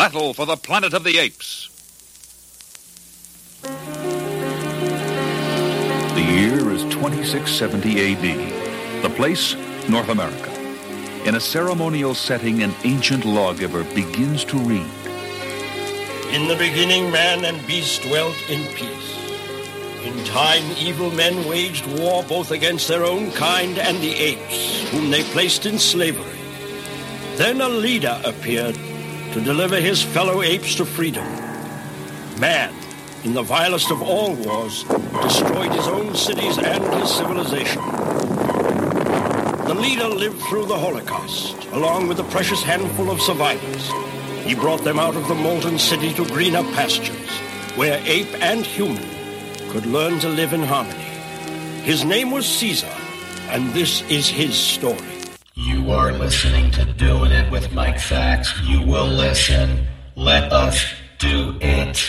Battle for the Planet of the Apes. The year is 2670 AD. The place, North America. In a ceremonial setting, an ancient lawgiver begins to read. In the beginning, man and beast dwelt in peace. In time, evil men waged war both against their own kind and the apes, whom they placed in slavery. Then a leader appeared to deliver his fellow apes to freedom. Man, in the vilest of all wars, destroyed his own cities and his civilization. The leader lived through the Holocaust, along with a precious handful of survivors. He brought them out of the molten city to greener pastures, where ape and human could learn to live in harmony. His name was Caesar, and this is his story. You are listening to Doing It with Mike Sacks. You will listen. Let us do it.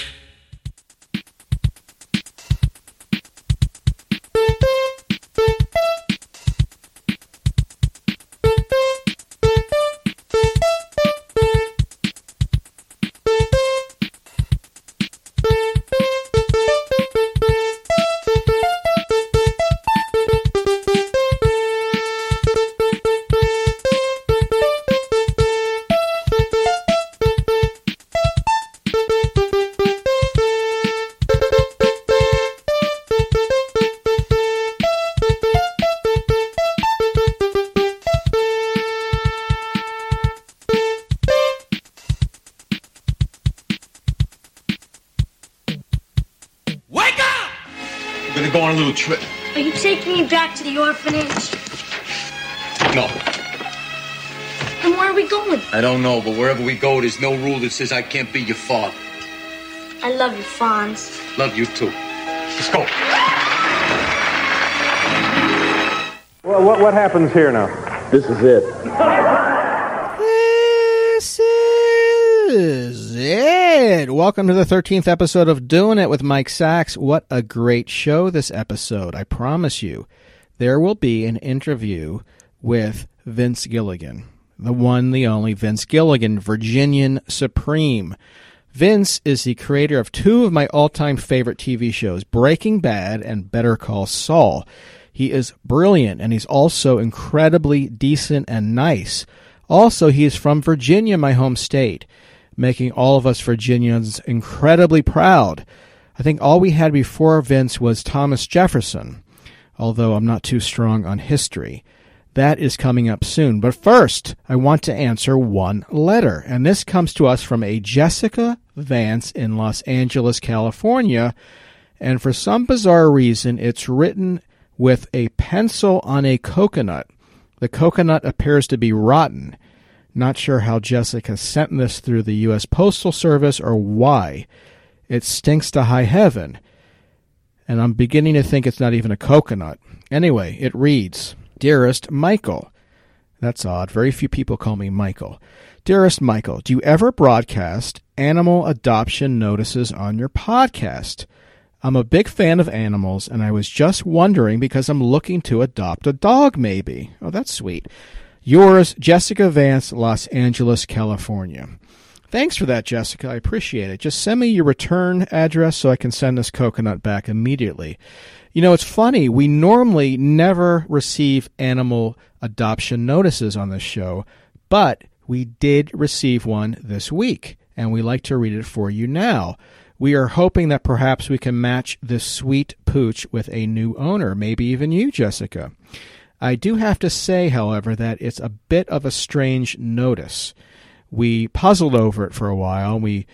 Gonna go on a little trip. Are you taking me back to the orphanage? No, And where are we going? I don't know, but wherever we go, there's no rule that says I can't be your father. I love you, Fonz. Love you too. Let's go. Well, what, what happens here now? This is it. This is Welcome to the 13th episode of Doing It with Mike Sacks. What a great show this episode. I promise you, there will be an interview with Vince Gilligan, the one, the only Vince Gilligan, Virginian Supreme. Vince is the creator of two of my all time favorite TV shows, Breaking Bad and Better Call Saul. He is brilliant and he's also incredibly decent and nice. Also, he is from Virginia, my home state, making all of us Virginians incredibly proud. I think all we had before Vince was Thomas Jefferson, although I'm not too strong on history. That is coming up soon. But first, I want to answer one letter, and this comes to us from a Jessica Vance in Los Angeles, California. And for some bizarre reason, it's written with a pencil on a coconut. The coconut appears to be rotten. Not sure how Jessica sent this through the U.S. Postal Service or why. It stinks to high heaven. And I'm beginning to think it's not even a coconut. Anyway, it reads Dearest Michael. That's odd. Very few people call me Michael. Dearest Michael, do you ever broadcast animal adoption notices on your podcast? I'm a big fan of animals, and I was just wondering because I'm looking to adopt a dog, maybe. Oh, that's sweet. Yours, Jessica Vance, Los Angeles, California. Thanks for that, Jessica. I appreciate it. Just send me your return address so I can send this coconut back immediately. You know, it's funny. We normally never receive animal adoption notices on this show, but we did receive one this week, and we like to read it for you now. We are hoping that perhaps we can match this sweet pooch with a new owner, maybe even you, Jessica. I do have to say, however, that it's a bit of a strange notice. We puzzled over it for a while. We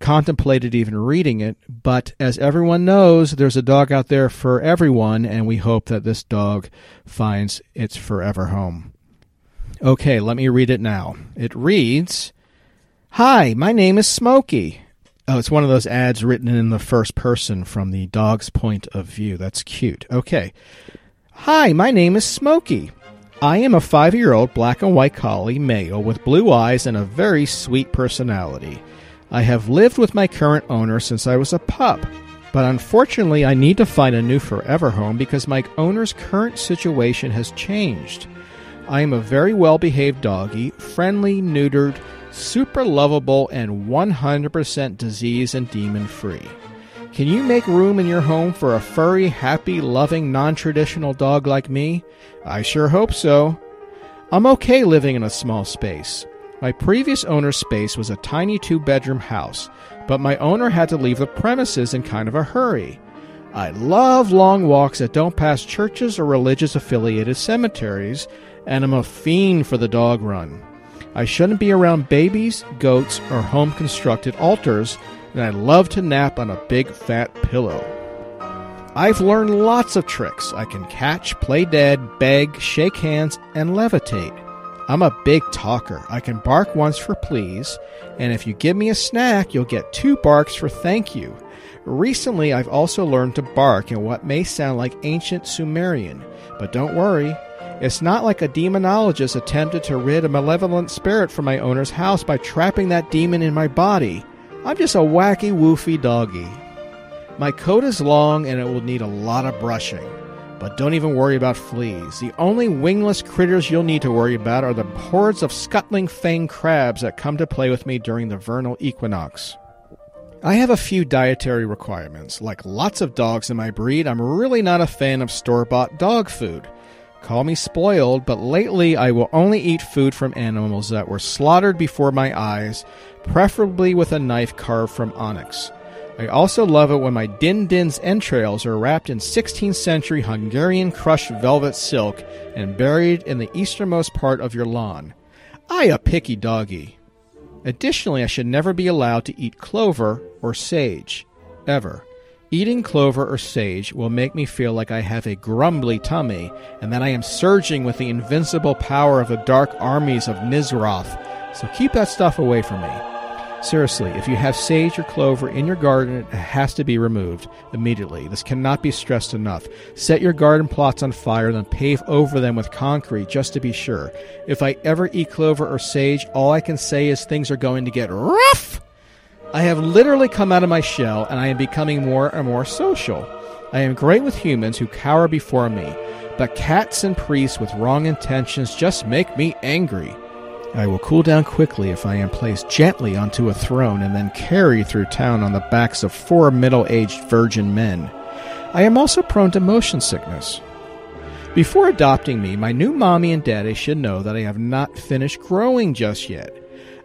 contemplated even reading it, but as everyone knows, there's a dog out there for everyone, and we hope that this dog finds its forever home. Okay, let me read it now. It reads Hi, my name is Smokey. Oh, it's one of those ads written in the first person from the dog's point of view. That's cute. Okay. Hi, my name is Smokey. I am a five year old black and white collie male with blue eyes and a very sweet personality. I have lived with my current owner since I was a pup, but unfortunately, I need to find a new forever home because my owner's current situation has changed. I am a very well behaved doggy, friendly, neutered, super lovable, and 100% disease and demon free. Can you make room in your home for a furry, happy, loving, non traditional dog like me? I sure hope so. I'm okay living in a small space. My previous owner's space was a tiny two bedroom house, but my owner had to leave the premises in kind of a hurry. I love long walks that don't pass churches or religious affiliated cemeteries, and I'm a fiend for the dog run. I shouldn't be around babies, goats, or home constructed altars, and I love to nap on a big fat pillow. I've learned lots of tricks. I can catch, play dead, beg, shake hands, and levitate. I'm a big talker. I can bark once for please, and if you give me a snack, you'll get two barks for thank you. Recently, I've also learned to bark in what may sound like ancient Sumerian, but don't worry. It's not like a demonologist attempted to rid a malevolent spirit from my owner's house by trapping that demon in my body. I'm just a wacky, woofy doggy. My coat is long and it will need a lot of brushing. But don't even worry about fleas. The only wingless critters you'll need to worry about are the hordes of scuttling fang crabs that come to play with me during the vernal equinox. I have a few dietary requirements. Like lots of dogs in my breed, I'm really not a fan of store bought dog food. Call me spoiled, but lately I will only eat food from animals that were slaughtered before my eyes, preferably with a knife carved from onyx. I also love it when my Din Din's entrails are wrapped in 16th century Hungarian crushed velvet silk and buried in the easternmost part of your lawn. I a picky doggy. Additionally, I should never be allowed to eat clover or sage. Ever. Eating clover or sage will make me feel like I have a grumbly tummy and that I am surging with the invincible power of the dark armies of Nizroth, so keep that stuff away from me. Seriously, if you have sage or clover in your garden, it has to be removed immediately. This cannot be stressed enough. Set your garden plots on fire, then pave over them with concrete just to be sure. If I ever eat clover or sage, all I can say is things are going to get rough. I have literally come out of my shell and I am becoming more and more social. I am great with humans who cower before me, but cats and priests with wrong intentions just make me angry. I will cool down quickly if I am placed gently onto a throne and then carried through town on the backs of four middle aged virgin men. I am also prone to motion sickness. Before adopting me, my new mommy and daddy should know that I have not finished growing just yet.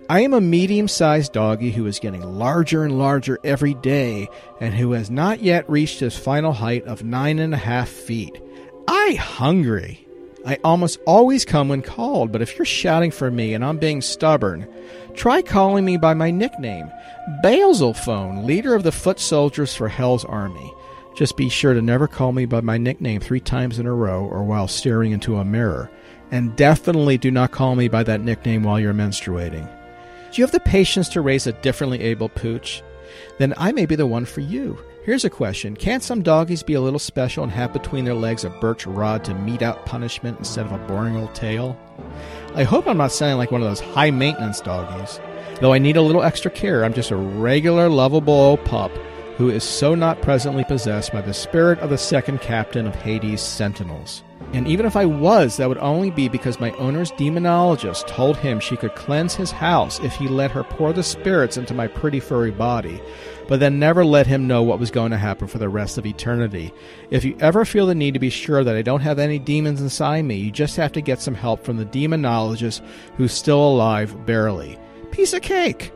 I am a medium sized doggy who is getting larger and larger every day and who has not yet reached his final height of nine and a half feet. I hungry. I almost always come when called, but if you're shouting for me and I'm being stubborn, try calling me by my nickname, Phone, leader of the foot soldiers for Hell's Army. Just be sure to never call me by my nickname three times in a row or while staring into a mirror. And definitely do not call me by that nickname while you're menstruating. Do you have the patience to raise a differently able pooch? Then I may be the one for you. Here's a question Can't some doggies be a little special and have between their legs a birch rod to mete out punishment instead of a boring old tail? I hope I'm not sounding like one of those high maintenance doggies. Though I need a little extra care, I'm just a regular, lovable old pup who is so not presently possessed by the spirit of the second captain of Hades' sentinels. And even if I was, that would only be because my owner's demonologist told him she could cleanse his house if he let her pour the spirits into my pretty furry body, but then never let him know what was going to happen for the rest of eternity. If you ever feel the need to be sure that I don't have any demons inside me, you just have to get some help from the demonologist who's still alive, barely. Piece of cake!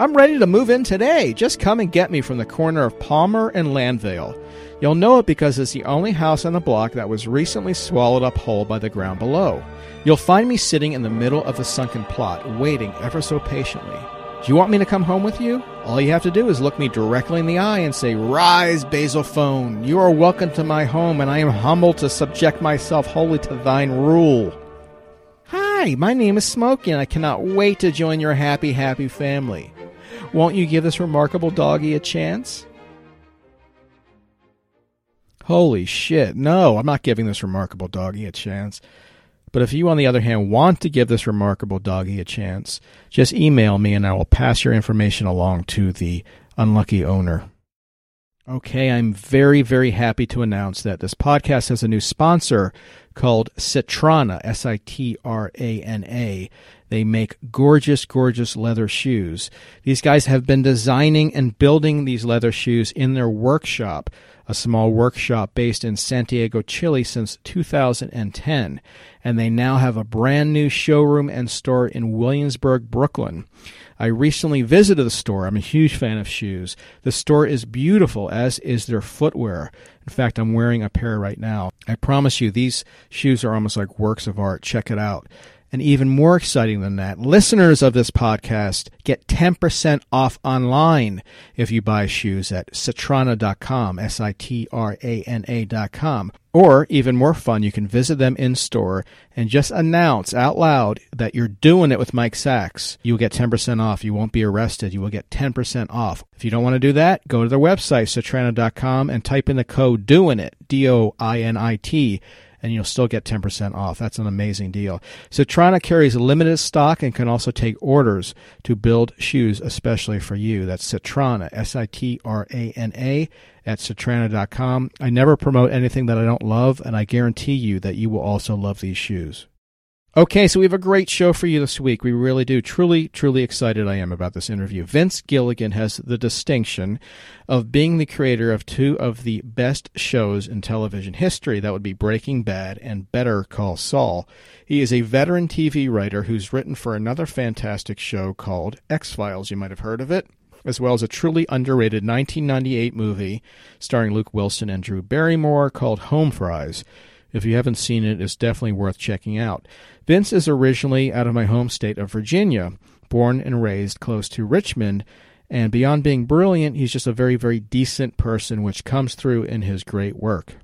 I'm ready to move in today. Just come and get me from the corner of Palmer and Landvale. You'll know it because it's the only house on the block that was recently swallowed up whole by the ground below. You'll find me sitting in the middle of the sunken plot, waiting ever so patiently. Do you want me to come home with you? All you have to do is look me directly in the eye and say, Rise, Basil Phone. You are welcome to my home, and I am humbled to subject myself wholly to thine rule. Hi, Hi, my name is Smokey, and I cannot wait to join your happy, happy family. Won't you give this remarkable doggy a chance? Holy shit. No, I'm not giving this remarkable doggy a chance. But if you, on the other hand, want to give this remarkable doggy a chance, just email me and I will pass your information along to the unlucky owner. Okay, I'm very, very happy to announce that this podcast has a new sponsor called Sitrana, S I T R A N A. They make gorgeous, gorgeous leather shoes. These guys have been designing and building these leather shoes in their workshop, a small workshop based in Santiago, Chile since 2010. And they now have a brand new showroom and store in Williamsburg, Brooklyn. I recently visited the store. I'm a huge fan of shoes. The store is beautiful, as is their footwear. In fact, I'm wearing a pair right now. I promise you, these shoes are almost like works of art. Check it out. And even more exciting than that, listeners of this podcast get 10% off online if you buy shoes at Sitrana.com, S I T R A N A.com. Or, even more fun, you can visit them in store and just announce out loud that you're doing it with Mike Sacks. You will get 10% off. You won't be arrested. You will get 10% off. If you don't want to do that, go to their website, Sitrana.com, and type in the code DOINIT, D O I N I T and you'll still get 10% off. That's an amazing deal. Sitrana carries limited stock and can also take orders to build shoes especially for you. That's Sitrana, S I T R A N A, at Sitrana.com. I never promote anything that I don't love, and I guarantee you that you will also love these shoes. Okay, so we have a great show for you this week. We really do. Truly, truly excited I am about this interview. Vince Gilligan has the distinction of being the creator of two of the best shows in television history. That would be Breaking Bad and Better Call Saul. He is a veteran TV writer who's written for another fantastic show called X Files. You might have heard of it as well as a truly underrated 1998 movie starring Luke Wilson and Drew Barrymore called Home Fries. If you haven't seen it, it's definitely worth checking out. Vince is originally out of my home state of Virginia, born and raised close to Richmond, and beyond being brilliant, he's just a very, very decent person, which comes through in his great work.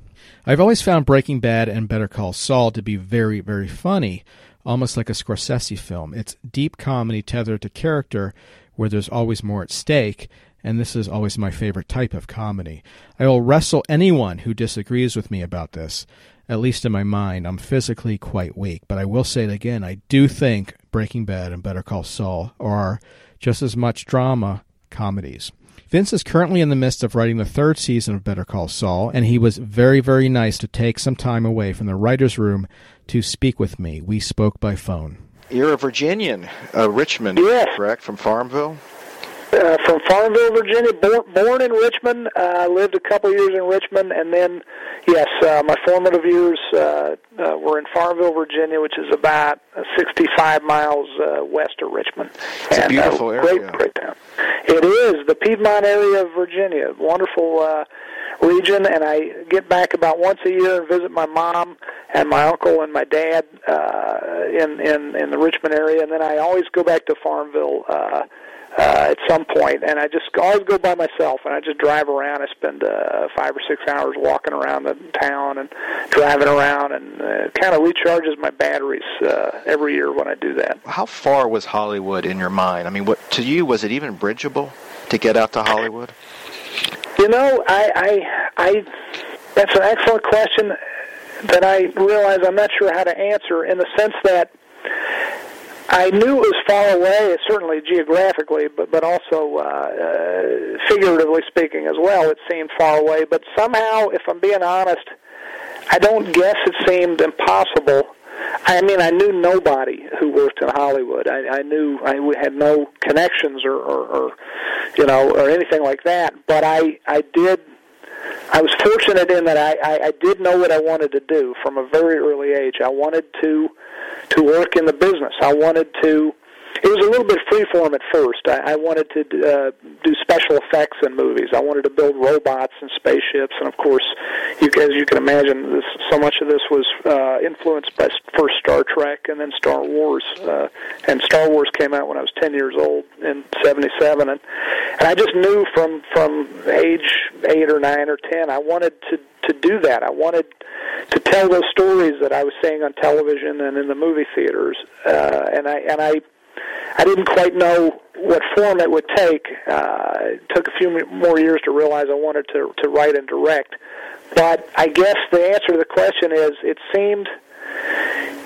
I've always found Breaking Bad and Better Call Saul to be very, very funny, almost like a Scorsese film. It's deep comedy tethered to character, where there's always more at stake, and this is always my favorite type of comedy. I will wrestle anyone who disagrees with me about this at least in my mind, I'm physically quite weak. But I will say it again I do think Breaking Bad and Better Call Saul are just as much drama comedies. Vince is currently in the midst of writing the third season of Better Call Saul, and he was very, very nice to take some time away from the writer's room to speak with me. We spoke by phone. You're a Virginian, uh, Richmond, yes. correct? From Farmville? Uh, from Farmville, Virginia, born, born in Richmond. Uh, lived a couple years in Richmond, and then, yes, uh, my formative years uh, uh, were in Farmville, Virginia, which is about uh, 65 miles uh, west of Richmond. It's and, a beautiful uh, area. Great, great town. It is the Piedmont area of Virginia. Wonderful uh, region, and I get back about once a year and visit my mom and my uncle and my dad uh, in in in the Richmond area, and then I always go back to Farmville. Uh, uh, at some point, and I just always go by myself, and I just drive around. I spend uh, five or six hours walking around the town and driving around, and uh, kind of recharges my batteries uh, every year when I do that. How far was Hollywood in your mind? I mean, what to you was it even bridgeable to get out to Hollywood? You know, I, I, I that's an excellent question that I realize I'm not sure how to answer in the sense that I knew it was far away, certainly geographically, but but also uh, uh, figuratively speaking as well. It seemed far away, but somehow, if I'm being honest, I don't guess it seemed impossible. I mean, I knew nobody who worked in Hollywood. I, I knew I had no connections or, or, or you know or anything like that. But I I did. I was fortunate in that I, I, I did know what I wanted to do from a very early age. I wanted to to work in the business. I wanted to. It was a little bit freeform at first. I, I wanted to uh, do special effects in movies. I wanted to build robots and spaceships, and of course, you, as you can imagine, this, so much of this was uh, influenced by first Star Trek and then Star Wars. Uh, and Star Wars came out when I was ten years old in '77, and and I just knew from from age eight or nine or ten, I wanted to to do that. I wanted to tell those stories that I was seeing on television and in the movie theaters. Uh, and I and I I didn't quite know what form it would take. Uh, it took a few more years to realize I wanted to to write and direct. But I guess the answer to the question is it seemed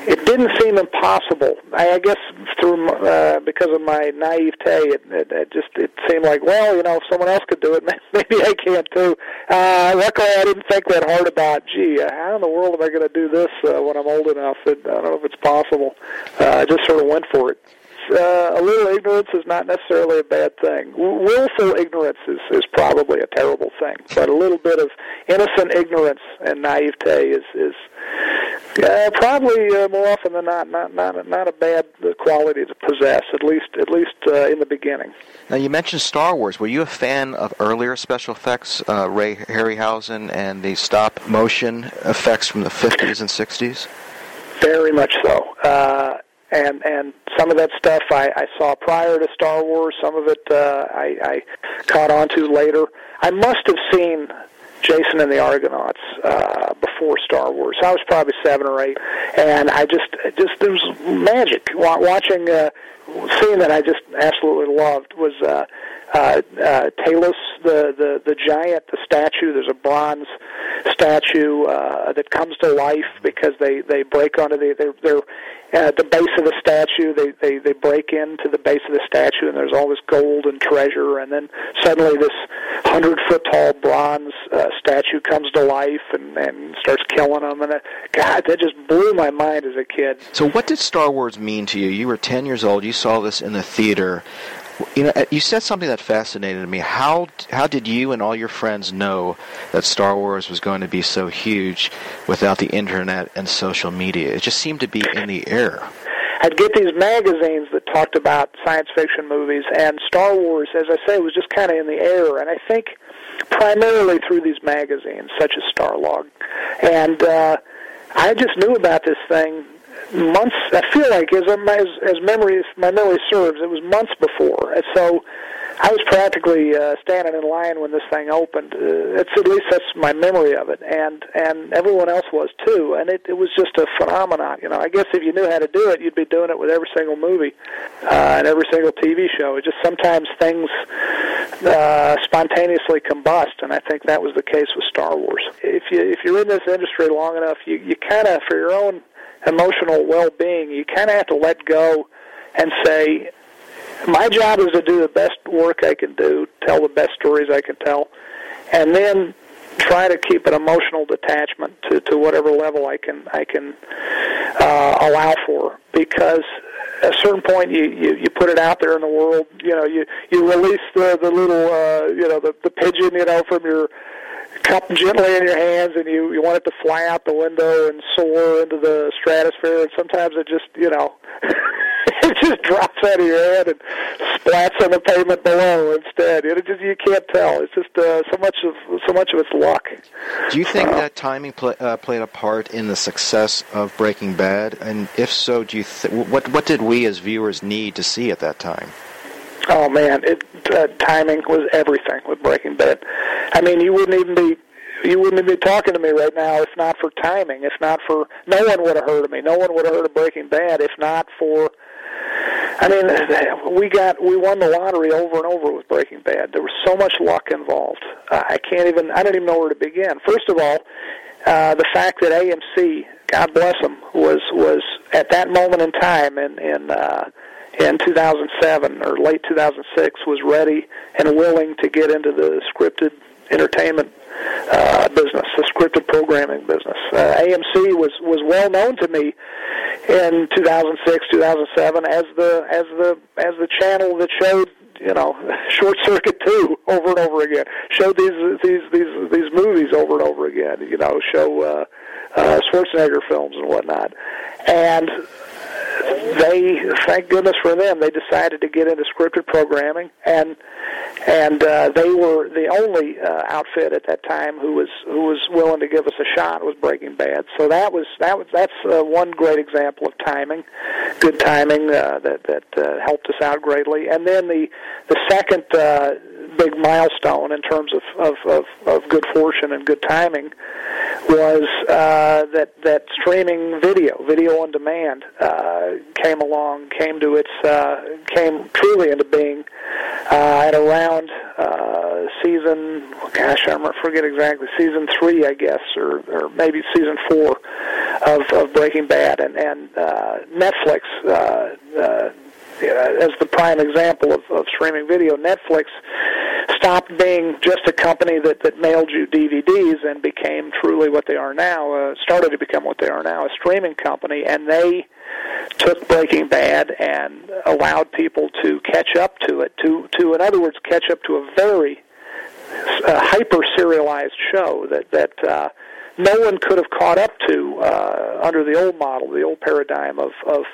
it didn't seem impossible. I, I guess through uh, because of my naivete, it, it, it just it seemed like well, you know, if someone else could do it, maybe I can too. Uh, luckily, I didn't think that hard about. Gee, uh, how in the world am I going to do this uh, when I'm old enough? That, I don't know if it's possible. Uh, I just sort of went for it uh, a little ignorance is not necessarily a bad thing. Willful ignorance is, is probably a terrible thing, but a little bit of innocent ignorance and naivete is is uh, probably uh, more often than not not not not a bad quality to possess. At least at least uh, in the beginning. Now you mentioned Star Wars. Were you a fan of earlier special effects, uh, Ray Harryhausen, and the stop motion effects from the 50s and 60s? Very much so. Uh, and and some of that stuff I, I saw prior to Star Wars. Some of it uh, I, I caught on to later. I must have seen Jason and the Argonauts uh, before Star Wars. I was probably seven or eight, and I just just there was magic watching, uh, seeing that. I just absolutely loved was. Uh, uh, uh, Talos, the, the the giant, the statue. There's a bronze statue uh, that comes to life because they they break onto the they're, they're at the base of the statue. They they they break into the base of the statue, and there's all this gold and treasure. And then suddenly, this hundred foot tall bronze uh, statue comes to life and and starts killing them. And uh, God, that just blew my mind as a kid. So, what did Star Wars mean to you? You were ten years old. You saw this in the theater. You know, you said something that fascinated me. How how did you and all your friends know that Star Wars was going to be so huge without the internet and social media? It just seemed to be in the air. I'd get these magazines that talked about science fiction movies, and Star Wars, as I say, was just kind of in the air. And I think primarily through these magazines, such as Starlog, and uh, I just knew about this thing months. I feel like as as, as memory my memory serves, it was months before. And so I was practically uh, standing in line when this thing opened. Uh, it's at least that's my memory of it, and and everyone else was too. And it it was just a phenomenon. You know, I guess if you knew how to do it, you'd be doing it with every single movie uh, and every single TV show. It just sometimes things uh, spontaneously combust, and I think that was the case with Star Wars. If you if you're in this industry long enough, you you kind of for your own emotional well-being, you kind of have to let go and say, my job is to do the best work I can do, tell the best stories I can tell, and then try to keep an emotional detachment to, to whatever level I can I can uh, allow for. Because at a certain point, you, you you put it out there in the world. You know, you you release the the little uh, you know the the pigeon you know from your cup gently in your hands and you you want it to fly out the window and soar into the stratosphere and sometimes it just you know it just drops out of your head and splats on the pavement below instead. It just you can't tell. It's just uh, so much of so much of it's luck. Do you think uh, that timing play, uh, played a part in the success of breaking bad? And if so do you th- what what did we as viewers need to see at that time Oh man, it uh, timing was everything with Breaking Bad. I mean, you wouldn't even be you wouldn't be talking to me right now if not for timing. If not for no one would have heard of me. No one would have heard of Breaking Bad if not for. I mean, we got we won the lottery over and over with Breaking Bad. There was so much luck involved. Uh, I can't even. I don't even know where to begin. First of all, uh, the fact that AMC, God bless them, was was at that moment in time in in. Uh, in 2007 or late 2006 was ready and willing to get into the scripted entertainment uh, business, the scripted programming business. Uh, AMC was was well known to me in 2006, 2007 as the as the as the channel that showed you know Short Circuit two over and over again, showed these these these these movies over and over again. You know, show uh, uh, Schwarzenegger films and whatnot, and they, thank goodness for them, they decided to get into scripted programming, and and uh, they were the only uh, outfit at that time who was who was willing to give us a shot was Breaking Bad. So that was that was that's uh, one great example of timing, good timing uh, that that uh, helped us out greatly. And then the the second uh, big milestone in terms of, of, of, of good fortune and good timing was uh, that that streaming video, video on demand, uh, came along, came to its, uh, came truly into being uh, at around uh, season. Gosh, I forget exactly season three, I guess, or or maybe season four of of Breaking Bad, and and uh, Netflix. Uh, uh, as the prime example of, of streaming video, Netflix stopped being just a company that, that mailed you DVDs and became truly what they are now, uh, started to become what they are now, a streaming company, and they took Breaking Bad and allowed people to catch up to it, to, to in other words, catch up to a very uh, hyper serialized show that, that uh, no one could have caught up to uh, under the old model, the old paradigm of of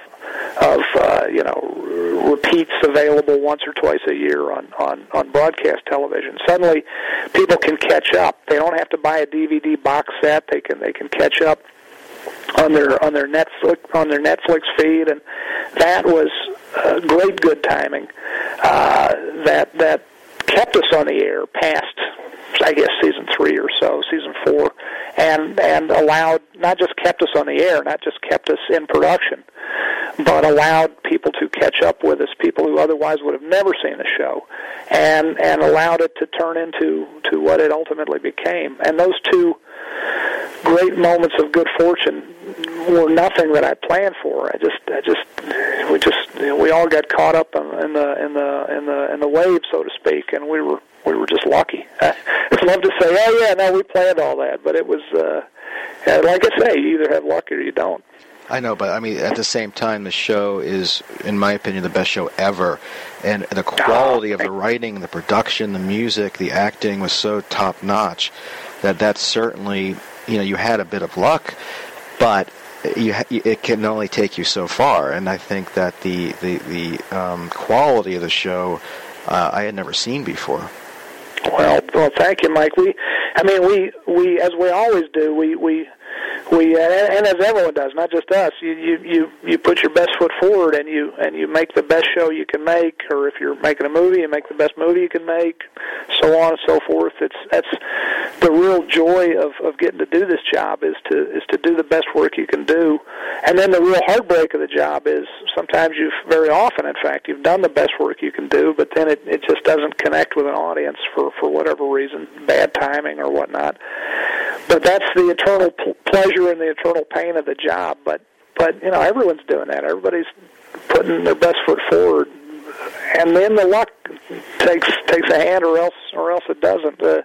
of uh, you know repeats available once or twice a year on on on broadcast television. Suddenly, people can catch up. They don't have to buy a DVD box set. They can they can catch up on their on their Netflix on their Netflix feed, and that was uh, great good timing. Uh, that that kept us on the air past I guess season three or so, season four, and and allowed not just kept us on the air, not just kept us in production, but allowed people to catch up with us, people who otherwise would have never seen the show, and and allowed it to turn into to what it ultimately became. And those two great moments of good fortune were nothing that I planned for. I just, I just, we just, you know, we all got caught up in, in the in the in the in the wave, so to speak, and we were we were just lucky. I'd love to say, oh yeah, no, we planned all that, but it was, uh, like I say, you either have luck or you don't. I know, but I mean, at the same time, the show is, in my opinion, the best show ever, and the quality of the writing, the production, the music, the acting was so top notch that that certainly, you know, you had a bit of luck, but you, it can only take you so far. And I think that the the the um, quality of the show uh, I had never seen before. Well, well, thank you, Mike. We, I mean, we, we, as we always do, we, we, we, uh, and as everyone does, not just us. You, you, you, you put your best foot forward, and you, and you make the best show you can make. Or if you're making a movie, you make the best movie you can make, so on and so forth. It's that's the real joy of of getting to do this job is to is to do the best work you can do, and then the real heartbreak of the job is sometimes you've very often, in fact, you've done the best work you can do, but then it it just doesn't connect with an audience for for whatever reason, bad timing or whatnot. But that's the eternal pl- pleasure and the eternal pain of the job. But but you know everyone's doing that. Everybody's putting their best foot forward, and then the luck takes takes a hand, or else or else it doesn't. Uh,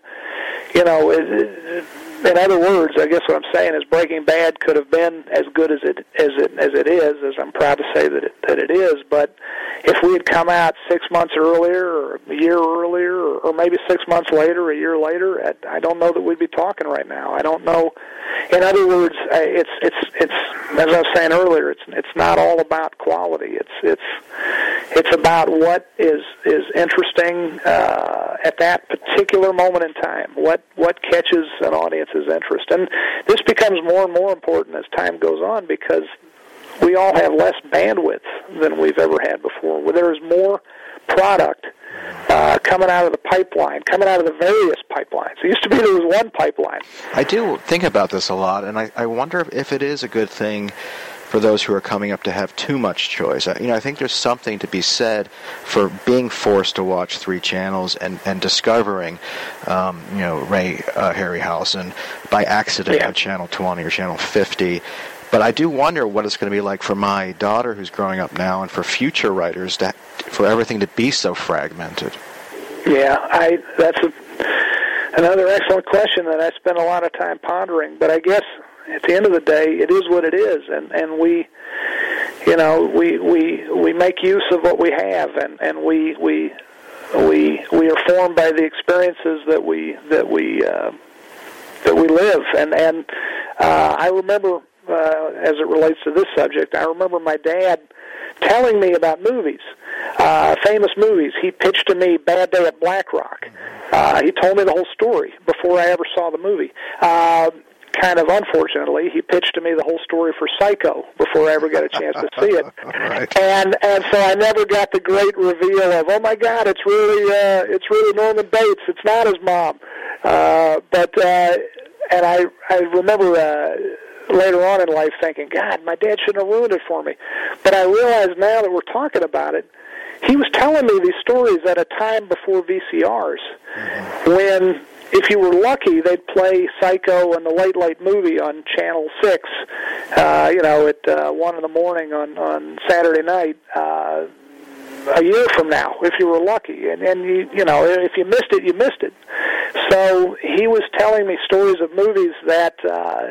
you know, it, it, in other words, I guess what I'm saying is Breaking Bad could have been as good as it as it as it is, as I'm proud to say that it, that it is. But if we had come out six months earlier, or a year earlier, or, or maybe six months later, a year later, I, I don't know that we'd be talking right now. I don't know. In other words, it's it's it's as I was saying earlier, it's it's not all about quality. It's it's it's about what is is interesting uh, at that particular moment in time. What what catches an audience's interest, and this becomes more and more important as time goes on because we all have less bandwidth than we've ever had before. Where there is more product uh, coming out of the pipeline, coming out of the various pipelines. It used to be there was one pipeline. I do think about this a lot, and I, I wonder if it is a good thing for those who are coming up to have too much choice. You know, I think there's something to be said for being forced to watch three channels and and discovering, um, you know, Ray uh, Harryhausen by accident yeah. on channel 20 or channel 50. But I do wonder what it's going to be like for my daughter who's growing up now, and for future writers to for everything to be so fragmented. Yeah, I that's a, another excellent question that I spend a lot of time pondering. But I guess at the end of the day, it is what it is, and and we, you know, we we we make use of what we have, and and we we we we are formed by the experiences that we that we uh, that we live, and and uh, I remember uh, as it relates to this subject, I remember my dad telling me about movies, uh, famous movies. He pitched to me Bad Day at Black Rock. Uh, he told me the whole story before I ever saw the movie. Uh, kind of unfortunately, he pitched to me the whole story for Psycho before I ever got a chance to see it. right. And and so I never got the great reveal of, oh my God, it's really uh, it's really Norman Bates. It's not his mom. Uh, but uh, and I I remember uh, later on in life thinking, God, my dad shouldn't have ruined it for me. But I realize now that we're talking about it, he was telling me these stories at a time before VCRs, when if you were lucky, they'd play Psycho and the Late Late Movie on Channel Six, uh, you know, at uh, one in the morning on on Saturday night. Uh, a year from now, if you were lucky, and and you you know if you missed it, you missed it. So he was telling me stories of movies that uh,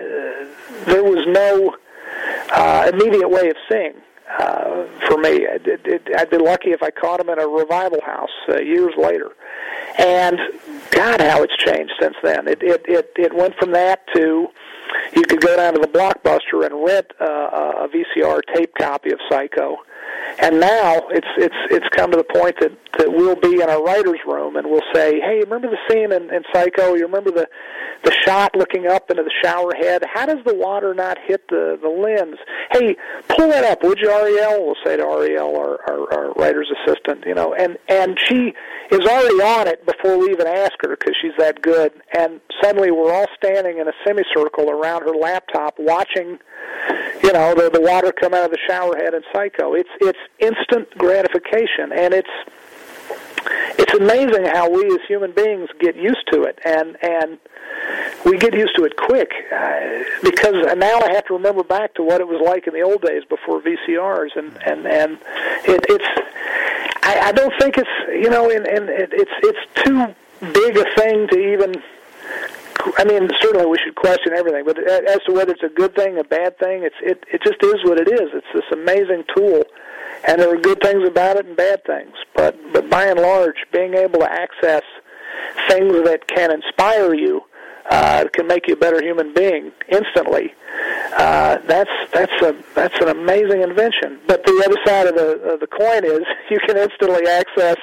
there was no uh, immediate way of seeing uh, for me. I'd, it, I'd be lucky if I caught him in a revival house uh, years later. And God, how it's changed since then. It it it, it went from that to you could go down to the blockbuster and rent uh, a VCR tape copy of Psycho and now it's it's it's come to the point that that we'll be in our writers' room and we'll say, "Hey, remember the scene in, in Psycho? You remember the the shot looking up into the shower head? How does the water not hit the the lens? Hey, pull that up, would you, Ariel?" We'll say to Ariel, our, our, our writer's assistant, you know, and and she is already on it before we even ask her because she's that good. And suddenly we're all standing in a semicircle around her laptop watching you know the the water come out of the shower head in Psycho. It's it's instant gratification, and it's it's amazing how we as human beings get used to it, and and we get used to it quick uh, because now I have to remember back to what it was like in the old days before VCRs, and and and it, it's I, I don't think it's you know, and and it, it's it's too big a thing to even I mean, certainly we should question everything, but as to whether it's a good thing, a bad thing, it's it it just is what it is. It's this amazing tool, and there are good things about it and bad things. But but by and large, being able to access things that can inspire you, uh, can make you a better human being instantly. Uh, that's that's a that's an amazing invention. But the other side of the of the coin is you can instantly access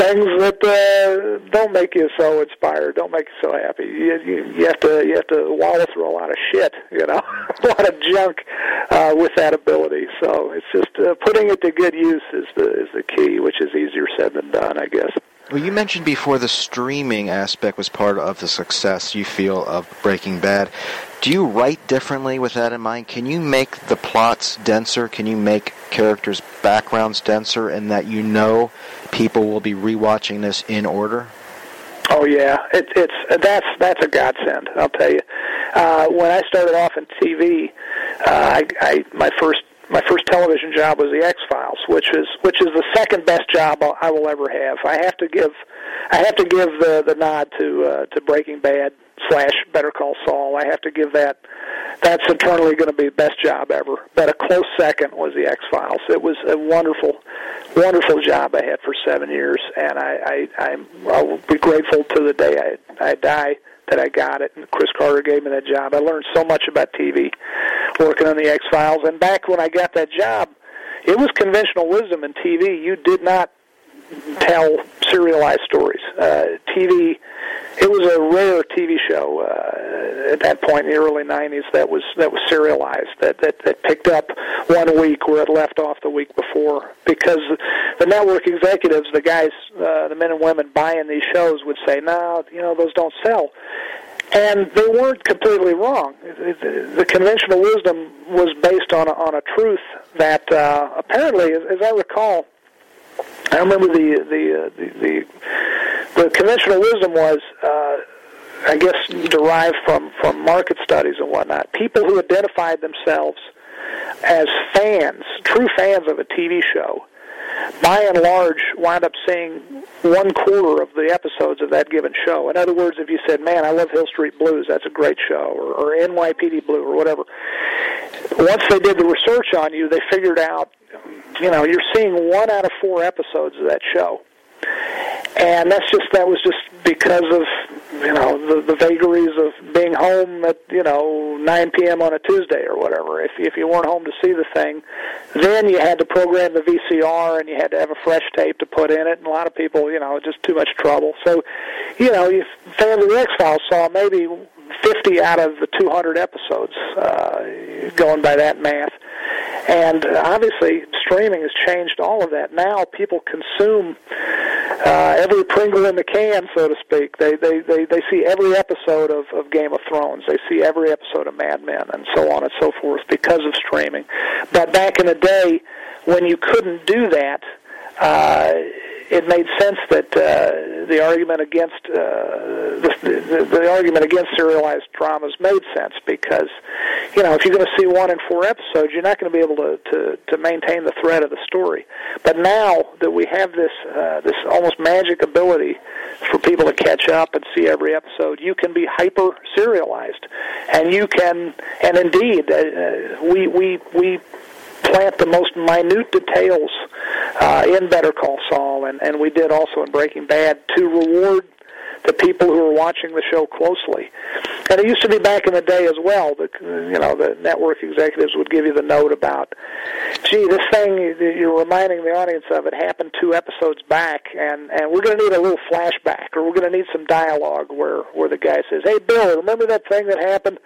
things that uh, don't make you so inspired, don't make you so happy. You, you, you have to you have to wallow through a lot of shit, you know, a lot of junk uh, with that ability. So it's just uh, putting it to good use is the is the key, which is easier said than done, I guess. Well, you mentioned before the streaming aspect was part of the success you feel of Breaking Bad. Do you write differently with that in mind? Can you make the plots denser? Can you make characters' backgrounds denser, and that you know people will be rewatching this in order? Oh yeah, it, it's that's that's a godsend. I'll tell you. Uh, when I started off in TV, uh, I, I my first my first television job was the X Files, which is which is the second best job I will ever have. I have to give I have to give the the nod to uh, to Breaking Bad slash Better Call Saul. I have to give that that's eternally going to be the best job ever. But a close second was the X Files. It was a wonderful, wonderful job I had for seven years, and I, I I'm I will be grateful to the day I I die that I got it. And Chris Carter gave me that job. I learned so much about TV working on the X Files. And back when I got that job, it was conventional wisdom in TV. You did not tell serialized stories. Uh, TV, it was a rare TV show uh, at that point in the early '90s that was that was serialized. That that that picked up one week where it left off the week before. Because the network executives, the guys, uh, the men and women buying these shows, would say, "No, you know, those don't sell." And they weren't completely wrong. The conventional wisdom was based on a, on a truth that uh, apparently, as, as I recall, I remember the the uh, the, the the conventional wisdom was. Uh, I guess derived from from market studies and whatnot. People who identified themselves as fans, true fans of a TV show, by and large wind up seeing one quarter of the episodes of that given show. In other words, if you said, "Man, I love Hill Street Blues. That's a great show," or, or NYPD Blue, or whatever. Once they did the research on you, they figured out you know, you're seeing one out of four episodes of that show. And that's just that was just because of you know the the vagaries of being home at you know 9 p.m. on a Tuesday or whatever. If if you weren't home to see the thing, then you had to program the VCR and you had to have a fresh tape to put in it. And a lot of people, you know, just too much trouble. So, you know, you fans of the X Files saw maybe 50 out of the 200 episodes, uh, going by that math. And obviously, streaming has changed all of that. Now people consume uh, every Pringle in the can, so to speak. They they they, they see every episode of, of Game of Thrones. They see every episode of Mad Men, and so on and so forth because of streaming. But back in the day, when you couldn't do that. Uh, it made sense that uh, the argument against uh, the, the, the argument against serialized dramas made sense because you know if you're going to see one in four episodes, you're not going to be able to, to to maintain the thread of the story. But now that we have this uh, this almost magic ability for people to catch up and see every episode, you can be hyper serialized, and you can and indeed uh, we we we plant the most minute details uh, in Better Call Saul, and, and we did also in Breaking Bad to reward the people who are watching the show closely. And it used to be back in the day as well. that you know the network executives would give you the note about, gee, this thing you're reminding the audience of it happened two episodes back, and and we're going to need a little flashback, or we're going to need some dialogue where where the guy says, hey Bill, remember that thing that happened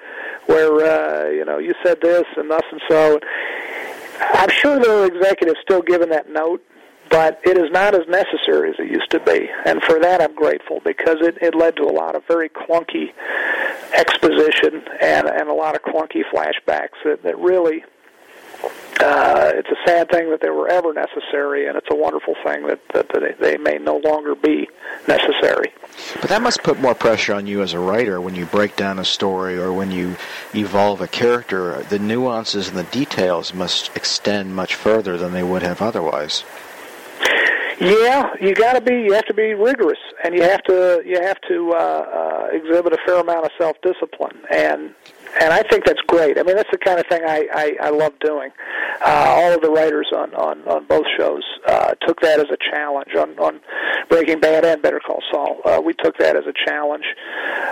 where uh, you know you said this and thus and so. I'm sure there are executives still giving that note, but it is not as necessary as it used to be. And for that, I'm grateful because it, it led to a lot of very clunky exposition and, and a lot of clunky flashbacks that, that really uh, it's a sad thing that they were ever necessary, and it's a wonderful thing that, that, that they may no longer be necessary. But that must put more pressure on you as a writer when you break down a story or when you evolve a character. The nuances and the details must extend much further than they would have otherwise. Yeah, you got to be. You have to be rigorous, and you have to. You have to uh, uh, exhibit a fair amount of self-discipline, and and I think that's great. I mean, that's the kind of thing I I, I love doing. Uh, all of the writers on on on both shows uh, took that as a challenge. On on Breaking Bad and Better Call Saul, uh, we took that as a challenge.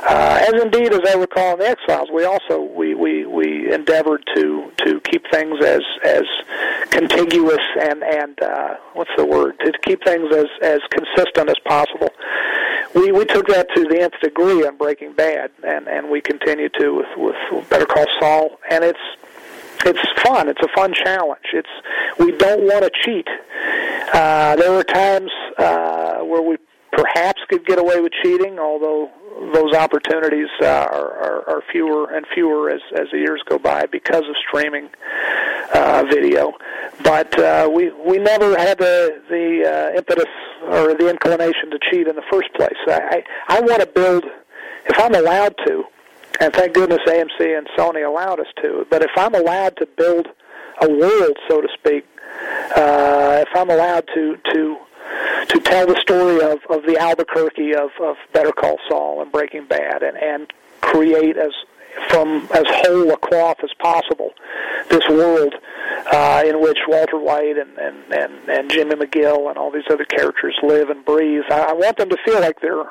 Uh, as indeed, as I recall in the X Files, we also we we we endeavored to to keep things as as contiguous and and uh, what's the word to keep things as as consistent as possible. We we took that to the nth degree on Breaking Bad, and and we continue to with with Better Call Saul, and it's it's fun. It's a fun challenge. It's we don't want to cheat. Uh, there are times uh, where we perhaps could get away with cheating, although those opportunities uh, are, are, are fewer and fewer as, as the years go by because of streaming uh, video. But uh, we we never had the the uh, impetus or the inclination to cheat in the first place. I I, I want to build, if I'm allowed to, and thank goodness AMC and Sony allowed us to. But if I'm allowed to build a world, so to speak, uh, if I'm allowed to to to tell the story of, of the Albuquerque of, of Better Call Saul and Breaking Bad, and, and create as from as whole a cloth as possible this world uh, in which Walter White and, and, and, and Jimmy McGill and all these other characters live and breathe. I, I want them to feel like they're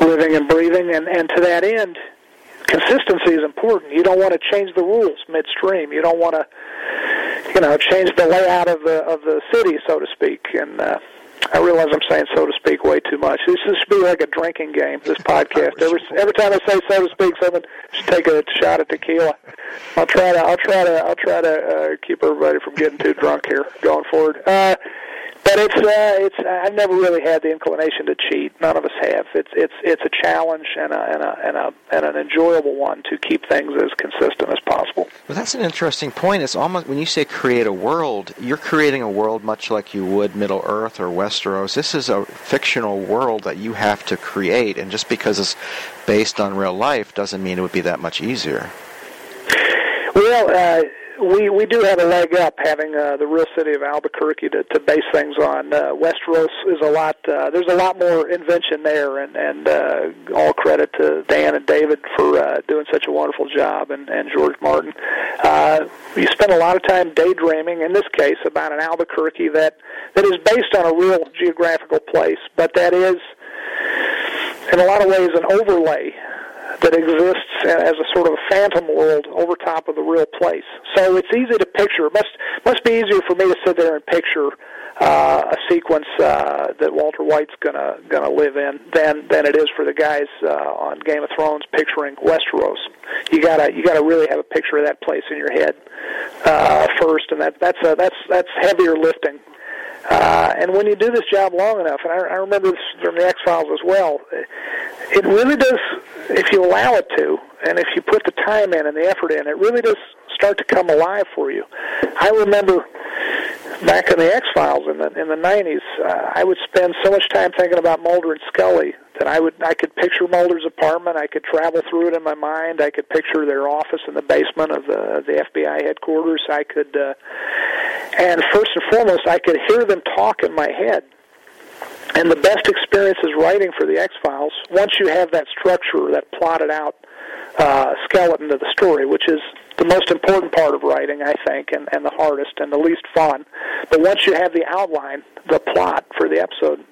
living and breathing, and, and to that end, consistency is important. You don't want to change the rules midstream. You don't want to, you know, change the layout of the of the city, so to speak. And uh, I realize I'm saying so to speak way too much. This should be like a drinking game. This podcast. Every every time I say so to speak, someone should take a shot of tequila. I'll try to I'll try to I'll try to uh, keep everybody from getting too drunk here going forward. Uh, but it's uh, it's I've never really had the inclination to cheat. None of us have. It's it's it's a challenge and a and a and a and an enjoyable one to keep things as consistent as possible. Well, that's an interesting point. It's almost when you say create a world, you're creating a world much like you would Middle Earth or Westeros. This is a fictional world that you have to create, and just because it's based on real life doesn't mean it would be that much easier. Well. Uh, we we do have a leg up having uh, the real city of Albuquerque to, to base things on. Uh, Westeros is a lot. Uh, there's a lot more invention there, and and uh, all credit to Dan and David for uh, doing such a wonderful job, and and George Martin. Uh, you spend a lot of time daydreaming. In this case, about an Albuquerque that that is based on a real geographical place, but that is in a lot of ways an overlay that exists as a sort of a phantom world over top of the real place. So it's easy to picture. It must must be easier for me to sit there and picture uh, a sequence uh, that Walter White's gonna gonna live in than than it is for the guys uh, on Game of Thrones picturing Westeros. You gotta you gotta really have a picture of that place in your head uh, first, and that that's a, that's that's heavier lifting. Uh, and when you do this job long enough, and I, I remember this from the X Files as well, it really does. If you allow it to, and if you put the time in and the effort in, it really does start to come alive for you. I remember back in the X Files in the in the '90s, uh, I would spend so much time thinking about Mulder and Scully that I would I could picture Mulder's apartment. I could travel through it in my mind. I could picture their office in the basement of the the FBI headquarters. I could, uh, and first and foremost, I could hear them talk in my head. And the best experience is writing for the X Files. Once you have that structure, that plotted out uh, skeleton to the story, which is the most important part of writing, I think, and, and the hardest and the least fun. But once you have the outline, the plot for the episode,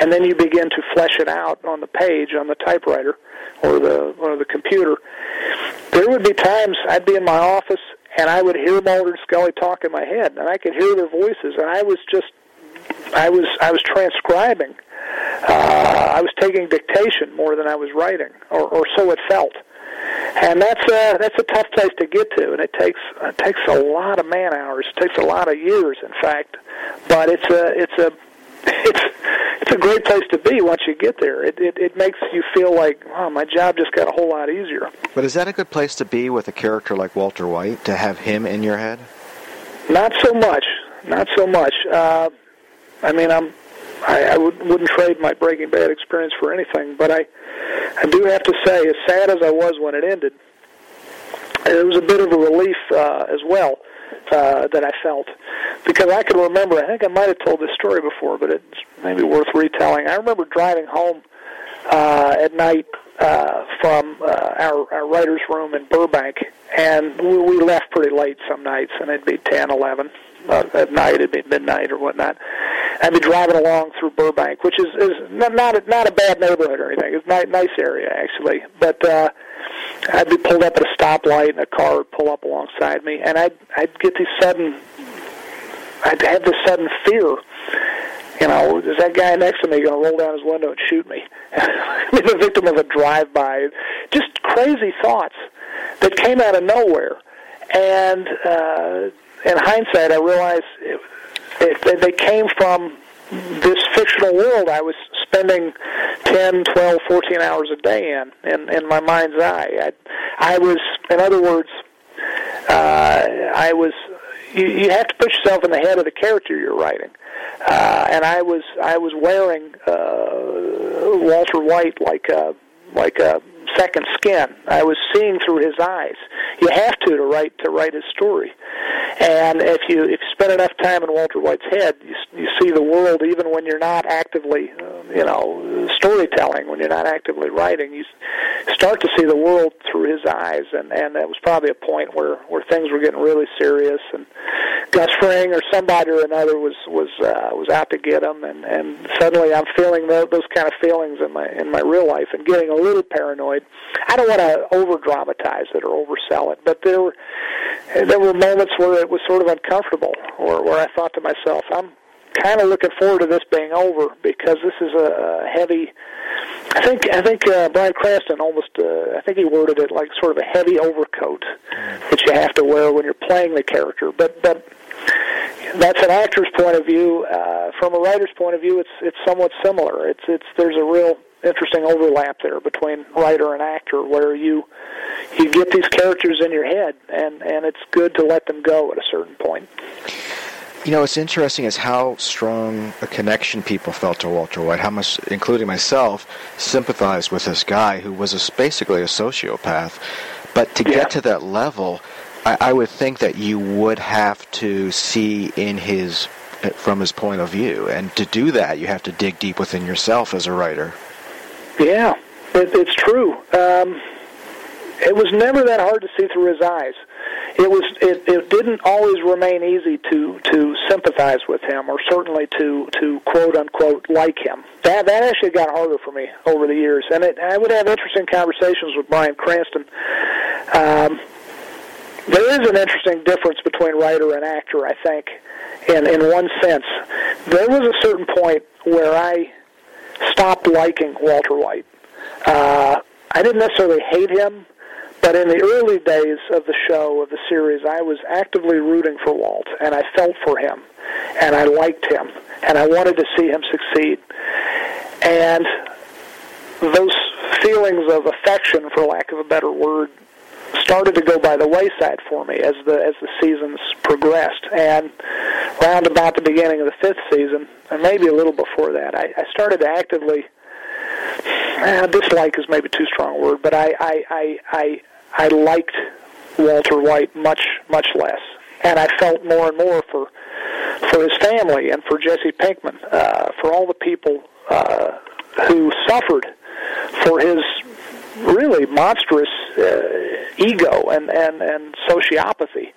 and then you begin to flesh it out on the page on the typewriter or the or the computer, there would be times I'd be in my office and I would hear Mulder and Scully talk in my head, and I could hear their voices, and I was just I was I was transcribing. Uh, I was taking dictation more than I was writing, or, or so it felt and that's a that's a tough place to get to, and it takes it takes a lot of man hours. It takes a lot of years, in fact. But it's a it's a it's it's a great place to be once you get there. It it, it makes you feel like, oh, my job just got a whole lot easier. But is that a good place to be with a character like Walter White to have him in your head? Not so much. Not so much. Uh, I mean, I'm I, I would, wouldn't trade my Breaking Bad experience for anything, but I I do have to say, as sad as I was when it ended, it was a bit of a relief uh, as well uh, that I felt because I can remember. I think I might have told this story before, but it's maybe worth retelling. I remember driving home uh, at night uh, from uh, our, our writer's room in Burbank, and we, we left pretty late some nights, and it'd be ten, eleven uh, at night, it'd midnight or whatnot. I'd be driving along through Burbank, which is is not not a, not a bad neighborhood or anything. It's a nice, nice area actually, but uh, I'd be pulled up at a stoplight, and a car would pull up alongside me, and I'd I'd get these sudden, I'd have this sudden fear. You know, is that guy next to me going to roll down his window and shoot me? Be the victim of a drive-by. Just crazy thoughts that came out of nowhere, and. uh in hindsight, I realized it, it, they came from this fictional world I was spending 10, 12, 14 hours a day in, in, in my mind's eye. I, I was, in other words, uh, I was, you, you have to put yourself in the head of the character you're writing. Uh, and I was, I was wearing, uh, Walter White like a, like a second skin. I was seeing through his eyes. You have to to write to write his story. And if you if you spend enough time in Walter White's head, you, you see the world even when you're not actively, uh, you know, storytelling. When you're not actively writing, you start to see the world through his eyes. And and that was probably a point where where things were getting really serious. And Gus Fring or somebody or another was was uh, was out to get him. And and suddenly I'm feeling those, those kind of feelings in my in my real life and getting a little paranoid. I don't want to over dramatize it or oversell it, but there were there were moments where it was sort of uncomfortable, or where I thought to myself, I'm kind of looking forward to this being over because this is a heavy. I think I think uh, Bryan Cranston almost uh, I think he worded it like sort of a heavy overcoat that you have to wear when you're playing the character. But but that's an actor's point of view. Uh, from a writer's point of view, it's it's somewhat similar. It's it's there's a real interesting overlap there between writer and actor, where you you get these characters in your head, and and it's good to let them go at a certain point. You know, what's interesting is how strong a connection people felt to Walter White. How much, including myself, sympathized with this guy who was a, basically a sociopath. But to yeah. get to that level, I, I would think that you would have to see in his eh, from his point of view, and to do that, you have to dig deep within yourself as a writer. Yeah, it, it's true. Um, it was never that hard to see through his eyes. It was. It, it didn't always remain easy to to sympathize with him, or certainly to to quote unquote like him. That that actually got harder for me over the years, and it, I would have interesting conversations with Bryan Cranston. Um, there is an interesting difference between writer and actor, I think, in in one sense. There was a certain point where I stopped liking Walter White. Uh, I didn't necessarily hate him, but in the early days of the show, of the series, I was actively rooting for Walt, and I felt for him, and I liked him, and I wanted to see him succeed. And those feelings of affection, for lack of a better word, started to go by the wayside for me as the as the seasons progressed. And round about the beginning of the fifth season, and maybe a little before that, I, I started to actively uh, dislike is maybe too strong a word, but I I I I, I liked Walter White much much less, and I felt more and more for for his family and for Jesse Pinkman, uh, for all the people uh, who suffered for his really monstrous uh, ego and and and sociopathy.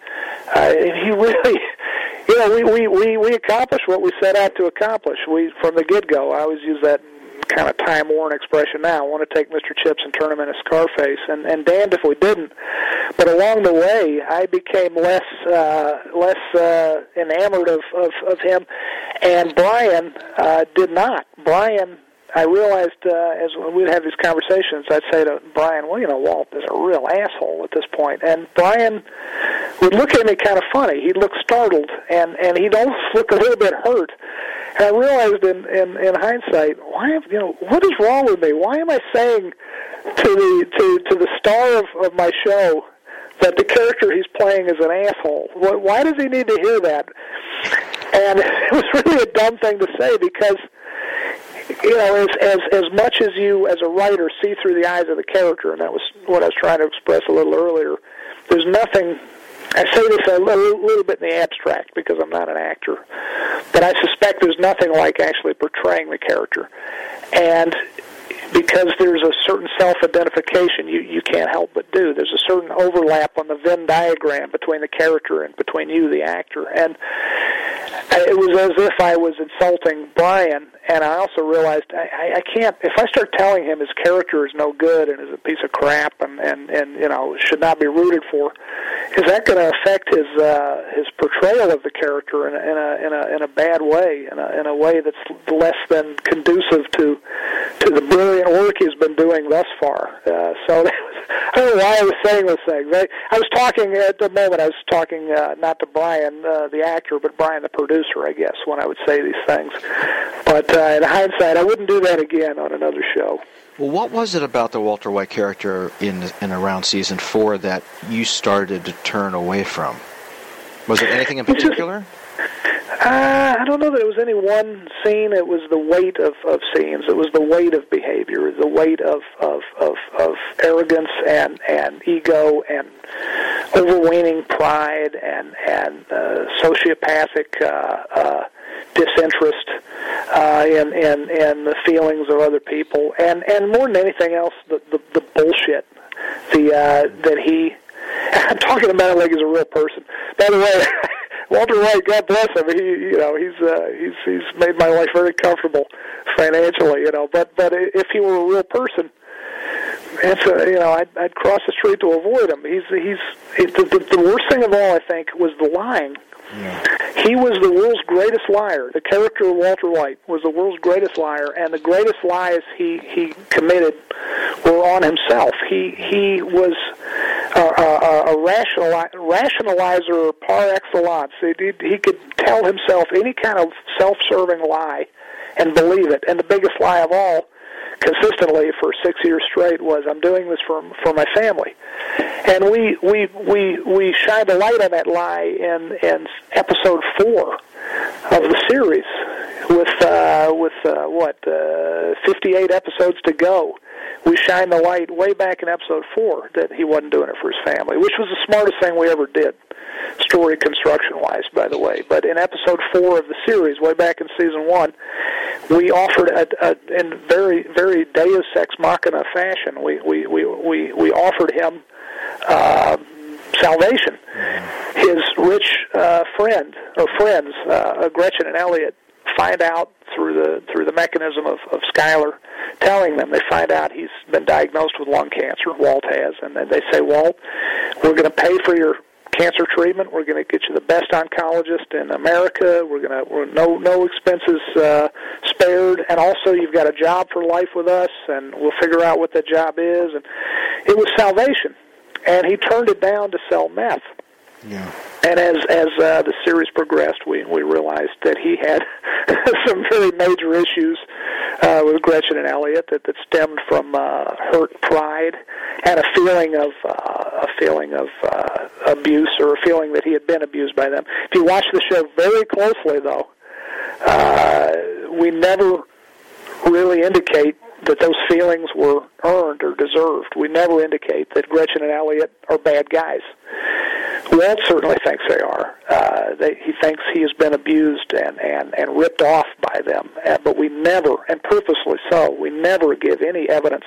Uh, he really, you know, we we we we accomplished what we set out to accomplish. We from the get go. I always use that kind of time worn expression now. I want to take Mr. Chips and turn him into Scarface, and and damned if we didn't. But along the way, I became less uh, less uh, enamored of, of of him, and Bryan uh, did not. Bryan I realized uh, as we'd have these conversations, I'd say to Bryan, "Well, you know, Walt is a real asshole at this point," and Bryan would look at me kind of funny. He'd look startled, and and he'd almost look a little bit hurt. And I realized in in, in hindsight, why am you know what is wrong with me? Why am I saying to the to to the star of, of my show that the character he's playing is an asshole? Why does he need to hear that? And it was really a dumb thing to say because you know, as as as much as you as a writer see through the eyes of the character, and that was what I was trying to express a little earlier. There's nothing. I say this a little, little bit in the abstract because I'm not an actor, but I suspect there's nothing like actually portraying the character, and because there's a certain self-identification you you can't help but do. There's a certain overlap on the Venn diagram between the character and between you, the actor, and it was as if I was insulting Bryan, and I also realized I, I can't. If I start telling him his character is no good and is a piece of crap and and and you know should not be rooted for, is that going to affect his uh, his portrayal of the character in a, in a in a in a bad way, in a in a way that's less than conducive to to the brilliant work he's been doing thus far. Uh, so that was, I don't know why I was saying those things. I, I was talking at the moment. I was talking uh, not to Bryan, uh, the actor, but Bryan, the producer, I guess, when I would say these things. But uh, in hindsight, I wouldn't do that again on another show. Well, what was it about the Walter White character in in around season four that you started to turn away from? Was it anything in particular? Uh, I don't know that it was any one scene. It was the weight of, of scenes. It was the weight of behavior, the weight of, of, of, of arrogance and, and ego and overweening pride and, and uh, sociopathic uh, uh, disinterest uh, in, in, in the feelings of other people. And, and more than anything else, the, the, the bullshit the, uh, that he I'm talking about it like he's a real person. By the way, Walter White, God bless him. He, you know, he's uh, he's he's made my life very comfortable financially. You know, but but if he were a real person, it's a, uh, you know, I'd, I'd cross the street to avoid him. He's he's he, the, the, the worst thing of all, I think, was the lying. Yeah. He was the world's greatest liar. The character of Walter White was the world's greatest liar, and the greatest lies he he committed were on himself. He he was a, a, a rationali- rationalizer par excellence. He, he, he could tell himself any kind of self-serving lie and believe it. And the biggest lie of all consistently for six years straight was I'm doing this for for my family, and we we we we shined a light on that lie in in episode four of the series with uh, with uh, what uh, 58 episodes to go. We shined the light way back in episode four that he wasn't doing it for his family, which was the smartest thing we ever did story construction wise, by the way. But in episode four of the series, way back in season one, we offered a, a in very very Deus ex machina fashion. We we we we, we offered him uh, salvation. His rich uh, friend or friends, uh, Gretchen and Elliot, find out through the through the mechanism of, of Skyler telling them. They find out he's been diagnosed with lung cancer. Walt has, and then they say, "Walt, we're going to pay for your cancer treatment. We're going to get you the best oncologist in America. We're going to we're no no expenses uh, spared, and also you've got a job for life with us, and we'll figure out what that job is. And it was salvation. and he turned it down to sell meth. Yeah. And as as uh, the series progressed, we we realized that he had some very major issues uh, with Gretchen and Elliot that, that stemmed from uh, hurt pride and a feeling of uh, a feeling of uh, abuse or a feeling that he had been abused by them. If you watch the show very closely, though, uh, we never really indicate that those feelings were earned or deserved. We never indicate that Gretchen and Elliot are bad guys. Walt certainly thinks they are. Uh, they, he thinks he has been abused and, and, and ripped off by them. Uh, but we never, and purposely so, we never give any evidence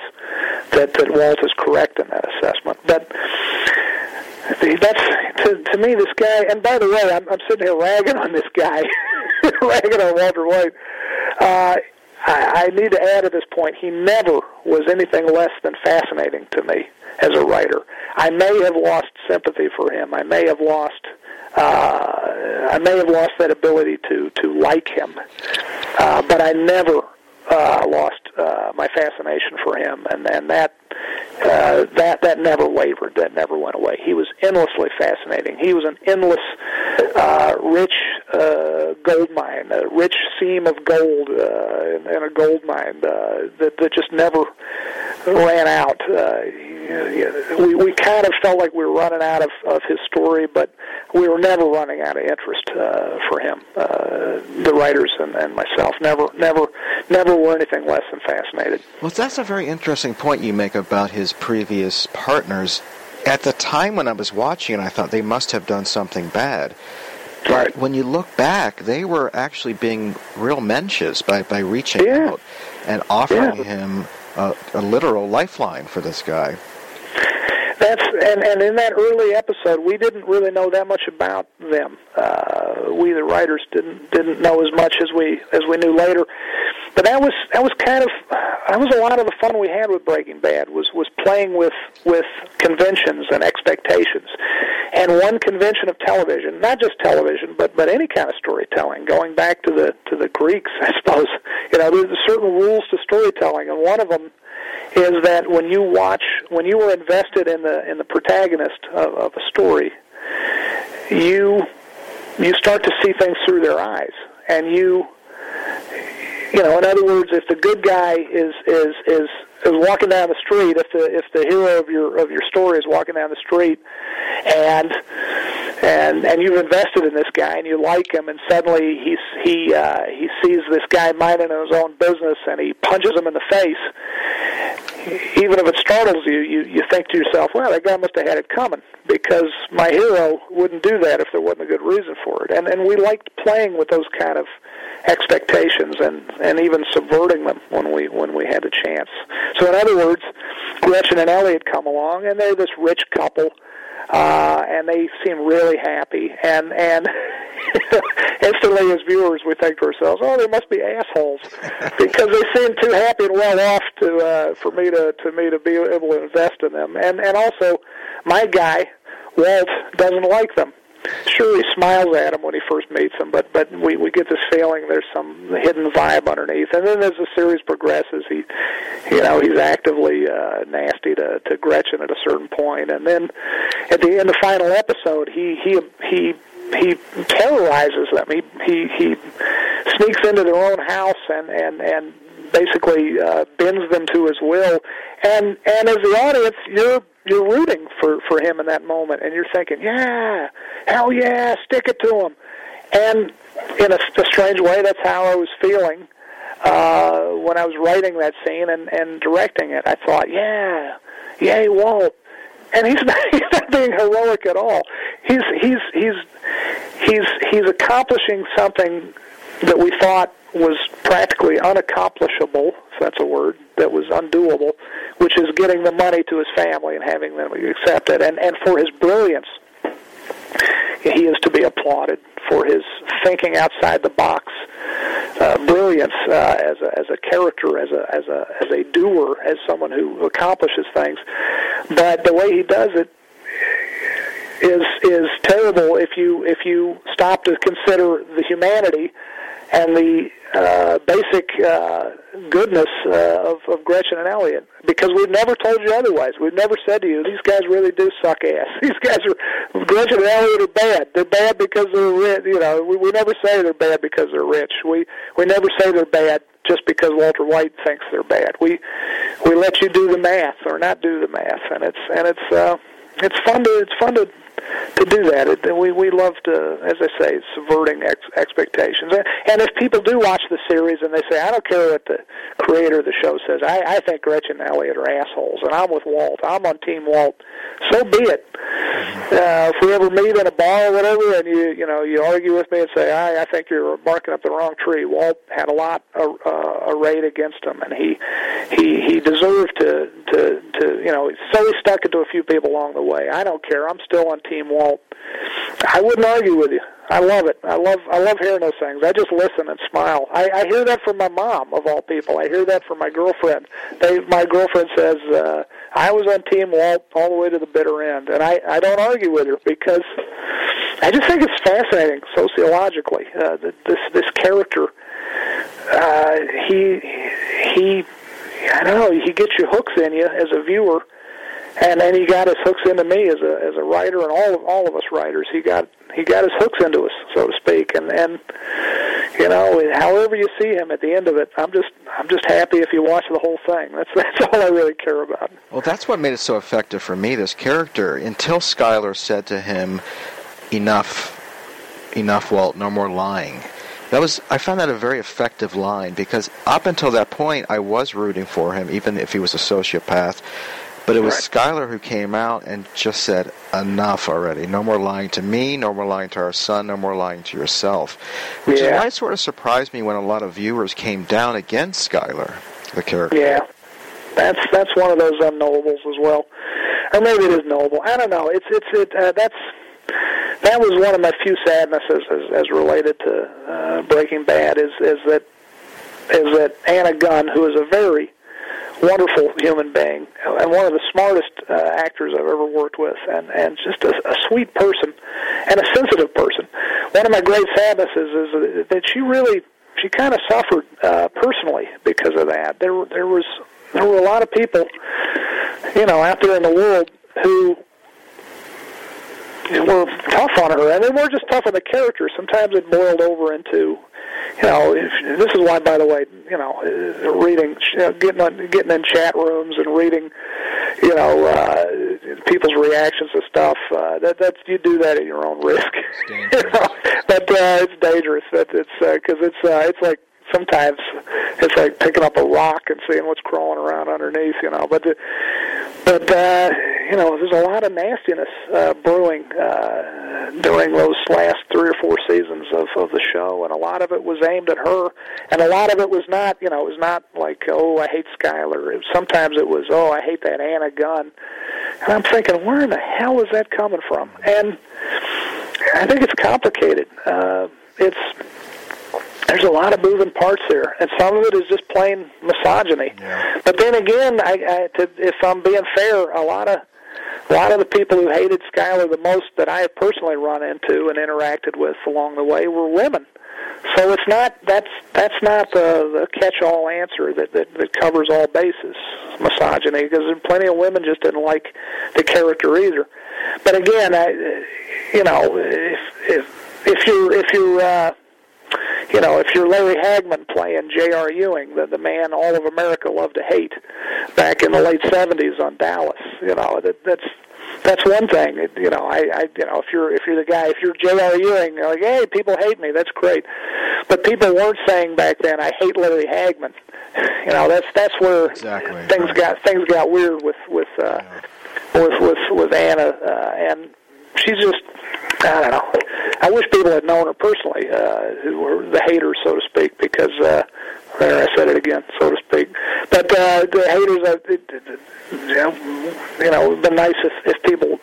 that, that Walt is correct in that assessment. But that's to, to me this guy. And by the way, I'm, I'm sitting here ragging on this guy, ragging on Walter White. Uh, I, I need to add at this point, he never was anything less than fascinating to me as a writer. I may have lost sympathy for him. I may have lost. Uh, I may have lost that ability to to like him, uh, but I never uh, lost uh, my fascination for him, and and that uh, that that never wavered. That never went away. He was endlessly fascinating. He was an endless, uh, rich uh, gold mine, a rich seam of gold uh, in, in a gold mine uh, that that just never ran out. Uh, we we kind of felt like we were running out of of his story, but we were never running out of interest uh, for him. Uh, the writers and, and myself never never never were anything less than fascinated. Well, that's a very interesting point you make about his previous partners. At the time when I was watching it, I thought they must have done something bad. But right. when you look back, they were actually being real mensches by, by reaching yeah. out and offering yeah. him a, a literal lifeline for this guy. That's and and in that early episode, we didn't really know that much about them. Uh, we the writers didn't didn't know as much as we as we knew later. But that was that was kind of that was a lot of the fun we had with Breaking Bad was was playing with with conventions and expectations. And one convention of television, not just television, but but any kind of storytelling, going back to the to the Greeks, I suppose. You know, there's certain rules to storytelling, and one of them is that when you watch, when you are invested in the in the protagonist of, of a story, you you start to see things through their eyes, and you you know, in other words, if the good guy is is is is walking down the street, if the if the hero of your of your story is walking down the street, and and and you've invested in this guy and you like him, and suddenly he's he uh, he sees this guy minding his own business and he punches him in the face. Even if it startles you, you you think to yourself, "Well, that guy must have had it coming," because my hero wouldn't do that if there wasn't a good reason for it. And and we liked playing with those kind of expectations and and even subverting them when we when we had a chance. So in other words, Gretchen and Elliot come along and they're this rich couple uh, and they seem really happy and and instantly as viewers we think to ourselves, oh, they must be assholes because they seem too happy and well off to uh, for me to to me to be able to invest in them. And and also, my guy Walt doesn't like them. Sure, he smiles at him when he first meets him, but but we we get this feeling there's some hidden vibe underneath. And then as the series progresses, he, you know, he's actively uh, nasty to to Gretchen at a certain point, and then at the end, the final episode, he he he he terrorizes them. He he he sneaks into their own house and and and basically uh, bends them to his will. And and as the audience, you're you're rooting for for him in that moment, and you're thinking, yeah, hell yeah, stick it to him. And in a, a strange way, that's how I was feeling uh, when I was writing that scene and and directing it. I thought, yeah, yay, Walt. And he's not, he's not being heroic at all. He's he's he's he's he's accomplishing something that we thought was practically unaccomplishable, if that's a word, that was undoable, which is getting the money to his family and having them accept it. And, and for his brilliance, he is to be applauded for his thinking outside the box uh, brilliance uh, as a as a character, as a as a as a doer, as someone who accomplishes things. But the way he does it is is terrible if you if you stop to consider the humanity and the uh, basic uh, goodness uh, of, of Gretchen and Elliot because we've never told you otherwise. We've never said to you, these guys really do suck ass. These guys are Gretchen and Elliot are bad. They're bad because they're rich. You know, we, we never say they're bad because they're rich. We we never say they're bad just because Walter White thinks they're bad. We we let you do the math or not do the math, and it's and it's uh, it's fun to it's fun to to do that. We we love to, as I say, subverting ex- expectations. And, if people do watch the series and they say, I don't care what the creator of the show says, I, I think Gretchen and Elliot are assholes, and I'm with Walt. I'm on Team Walt. So be it. Uh, if we ever meet in a bar or whatever, and you you know you argue with me and say, I I think you're barking up the wrong tree. Walt had a lot uh, arrayed against him, and he he he deserved to to to you know so he stuck it to a few people along the way. I don't care. I'm still on Team Walt. I wouldn't argue with you. I love it. I love I love hearing those things. I just listen and smile. I, I hear that from my mom of all people. I hear that from my girlfriend. They my girlfriend says uh, I was on Team Walt all the way to the bitter end, and I I don't argue with her because I just think it's fascinating sociologically. Uh, this this character, uh, he he I don't know. He gets your hooks in you as a viewer and then he got his hooks into me as a as a writer and all of all of us writers. He got he got his hooks into us so to speak. And and you know however you see him at the end of it i'm just i'm just happy if you watch the whole thing. That's that's all i really care about. Well that's what made it so effective for me this character. Until skyler said to him enough enough walt. No more lying. That was I found that a very effective line because up until that point I was rooting for him even if he was a sociopath but it was right. Skyler who came out and just said, enough already. No more lying to me, no more lying to our son, no more lying to yourself. Which yeah. is why it sort of surprised me when a lot of viewers came down against Skyler, the character. Yeah. That's that's one of those unknowables as well, or maybe it is knowable. I don't know. It's it's it. Uh, that's that was one of my few sadnesses as, as related to uh, Breaking Bad. Is is that is that Anna Gunn, who is a very wonderful human being and one of the smartest uh, actors I've ever worked with, and and just a, a sweet person and a sensitive person. One of my great sadnesses is that she really she kind of suffered uh, personally because of that. There there was there were a lot of people, you know, out there in the world who were tough on her, and they weren't just tough on the character. Sometimes it boiled over into you know, if, this is why, by the way, you know, uh, reading, you know, getting on, getting in chat rooms and reading, you know, uh, people's reactions to stuff. Uh, that that's you do that at your own risk. you know? But uh, it's dangerous. That it's because uh, it's uh, it's like sometimes it's like picking up a rock and seeing what's crawling around underneath, you know. But but uh, you know, there's a lot of nastiness uh, brewing uh, during those last three or four seasons of of the show, and a lot of it was aimed at her, and a lot of it was not, you know, it was not like, oh, I hate Skyler. Sometimes it was, oh, I hate that Anna Gunn, and I'm thinking, where in the hell is that coming from? And I think it's complicated. Uh, it's there's a lot of moving parts there, and some of it is just plain misogyny. Yeah. But then again, I, I, to, if I'm being fair, a lot of a lot of the people who hated Skyler the most that I have personally run into and interacted with along the way were women. So it's not that's that's not the, the catch-all answer that, that that covers all bases. Misogyny, because plenty of women just didn't like the character either. But again, I, you know, if if if you if you uh, you know, if you're Larry Hagman playing J.R. Ewing, the, the man all of America loved to hate back in the late 70s on Dallas, you know, that, that's that's one thing. It, you know, I, I, you know, if you're if you're the guy, if you're J.R. Ewing, you're like, hey, people hate me. That's great. But people weren't saying back then, I hate Larry Hagman. You know, that's that's where exactly. things got things got weird with with uh, yeah. with with with Anna, uh, and she's just I don't know. I wish people had known her personally, uh, who were the haters, so to speak, because uh, there I said it again, so to speak. But uh, the haters, uh, it, it, you know, would been nice if, if people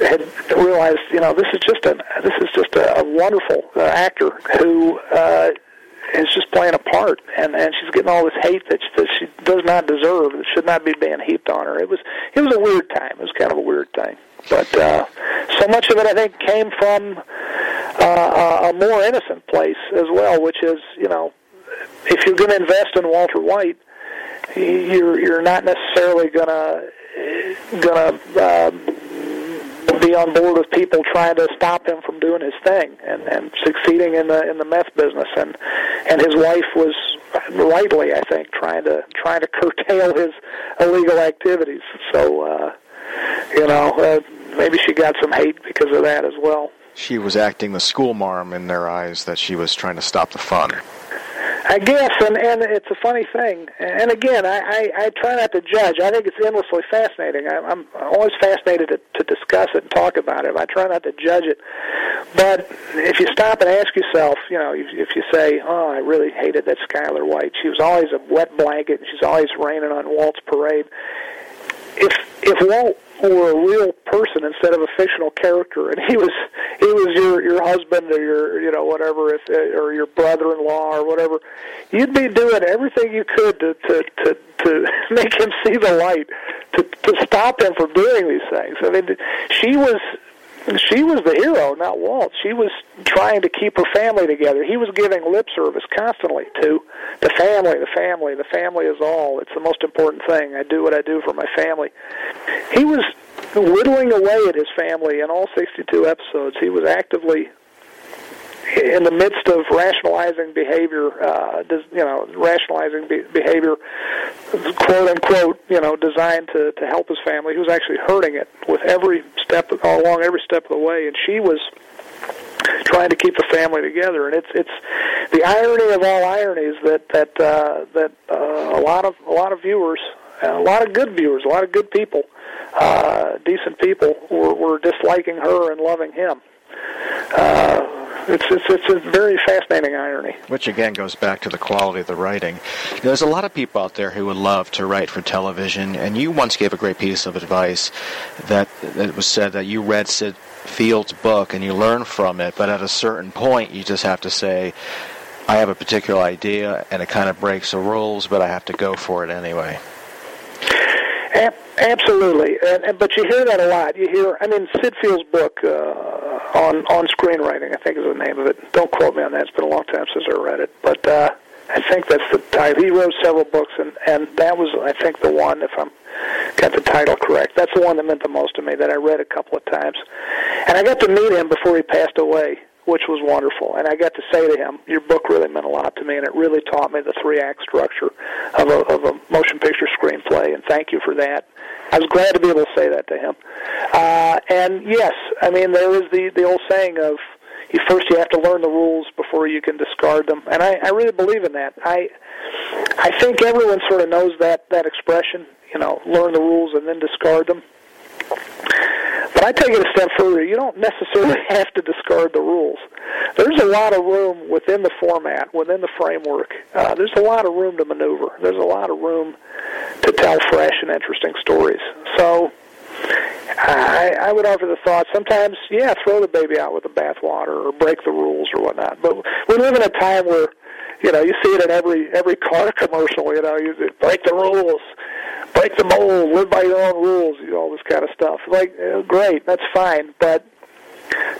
had realized, you know, this is just a this is just a, a wonderful uh, actor who. Uh, is just playing a part, and and she's getting all this hate that she, that she does not deserve. That should not be being heaped on her. It was it was a weird time. It was kind of a weird thing. But uh, so much of it, I think, came from uh, a more innocent place as well, which is, you know, if you're going to invest in Walter White, you're you're not necessarily gonna gonna uh, be on board with people trying to stop him from doing his thing and and succeeding in the in the meth business. And and his wife was rightly I think trying to trying to curtail his illegal activities. So uh you know uh, maybe she got some hate because of that as well She was acting the school marm in their eyes that she was trying to stop the fun. I guess, and and it's a funny thing. And again, I I, I try not to judge. I think it's endlessly fascinating. I, I'm always fascinated to, to discuss it and talk about it. I try not to judge it. But if you stop and ask yourself, you know, if, if you say, "Oh, I really hated that Skyler White. She was always a wet blanket, and she's always raining on Walt's parade." If if Walt were a real person instead of a fictional character, and he was he was your your husband or your you know whatever if or your brother-in-law or whatever, you'd be doing everything you could to to to, to make him see the light, to to stop him from doing these things. I mean, she was she was the hero, not Walt. She was trying to keep her family together. He was giving lip service constantly to the family, the family, the family is all. It's the most important thing. I do what I do for my family. He was whittling away at his family in all 62 episodes. He was actively in the midst of rationalizing behavior, uh, you know, rationalizing be- behavior, quote unquote, you know, designed to to help his family. He was actually hurting it with every step along every step of the way, and she was trying to keep the family together. And it's it's the irony of all ironies that that uh, that uh, a lot of a lot of viewers, a lot of good viewers, a lot of good people, uh, decent people were, were disliking her and loving him. Uh, it's, it's it's a very fascinating irony. Which again goes back to the quality of the writing. There's a lot of people out there who would love to write for television, and you once gave a great piece of advice that it was said that you read Syd Field's book and you learn from it, but at a certain point you just have to say, I have a particular idea and it kind of breaks the rules, but I have to go for it anyway. Absolutely, and, and, but you hear that a lot. You hear, I mean, Syd Field's book uh, on on screenwriting, I think is the name of it. Don't quote me on that; it's been a long time since I read it, but uh, I think that's the title. He wrote several books, and and that was, I think, the one. If I'm got the title correct, that's the one that meant the most to me. That I read a couple of times, and I got to meet him before he passed away which was wonderful. And I got to say to him, "Your book really meant a lot to me, and it really taught me the three-act structure of a, of a motion picture screenplay." And thank you for that. I was glad to be able to say that to him. Uh, and yes, I mean there is the the old saying of you first you have to learn the rules before you can discard them, and I, I really believe in that. I I think everyone sort of knows that that expression. You know, learn the rules and then discard them. But I take it a step further. You don't necessarily have to discard the rules. There's a lot of room within the format, within the framework. Uh, there's a lot of room to maneuver. There's a lot of room to tell fresh and interesting stories. So I, I would offer the thought sometimes, yeah, throw the baby out with the bathwater or break the rules or whatnot. But we live in a time where, you know, you see it in every every car commercial. You know, you break the rules break the mold, live by your own rules, you know, all this kind of stuff. Like, uh, great, that's fine, but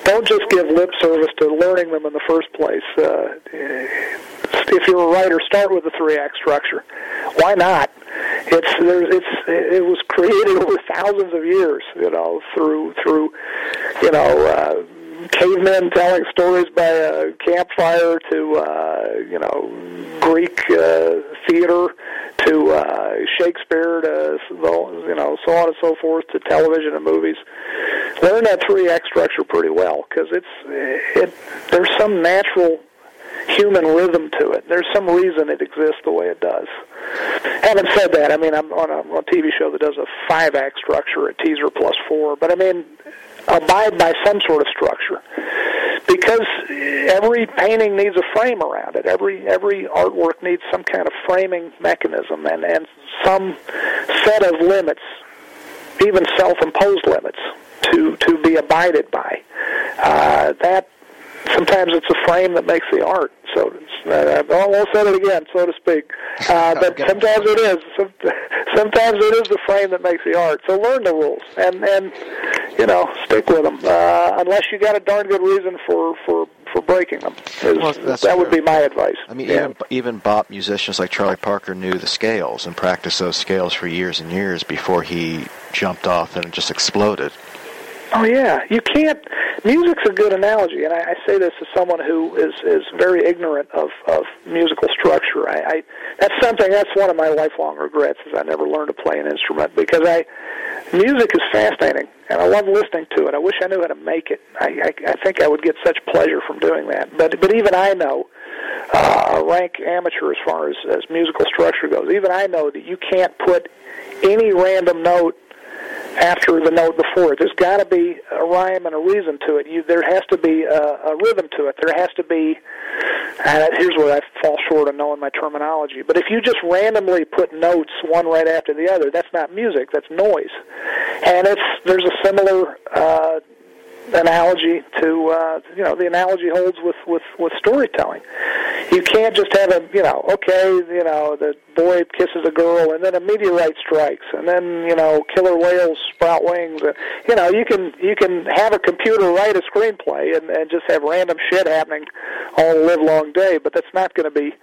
don't just give lip service to learning them in the first place. Uh, if you're a writer, start with the three-act structure. Why not? It's there's it's it was created over thousands of years, you know, through through you know. Uh, cavemen telling stories by a campfire to uh, you know Greek uh, theater to uh, Shakespeare to you know so on and so forth to television and movies. Learn that three act structure pretty well because it's it there's some natural human rhythm to it. There's some reason it exists the way it does. Having said that, I mean I'm on a, on a TV show that does a five act structure, a teaser plus four, but I mean abide by some sort of structure. Because every painting needs a frame around it. Every every artwork needs some kind of framing mechanism and and some set of limits even self-imposed limits to to be abided by. Uh, that sometimes it's a frame that makes the art so uh, I won't say it again, so to speak. Uh, but sometimes it is. Sometimes it is the frame that makes the art. So learn the rules and and you know stick with them. Uh, unless you got a darn good reason for for for breaking them. Is- Well, that would be my advice. I mean, Yeah. even, even bop musicians like Charlie Parker knew the scales and practiced those scales for years and years before he jumped off and just exploded. Oh yeah, you can't. Music's a good analogy, and I, I say this as someone who is is very ignorant of of musical structure. I, I that's something that's one of my lifelong regrets is I never learned to play an instrument because I music is fascinating and I love listening to it. I wish I knew how to make it. I I, I think I would get such pleasure from doing that. But but even I know. Uh, a rank amateur as far as, as musical structure goes. Even I know that you can't put any random note after the note before it. There's got to be a rhyme and a reason to it. You, there has to be a, a rhythm to it. There has to be. And here's where I fall short of knowing my terminology. But if you just randomly put notes one right after the other, that's not music. That's noise. And it's there's a similar. Uh, analogy to uh you know the analogy holds with with with storytelling. You can't just have a you know okay you know the boy kisses a girl and then a meteorite strikes and then you know killer whales sprout wings. And, you know you can you can have a computer write a screenplay and, and just have random shit happening all live long day but that's not going to be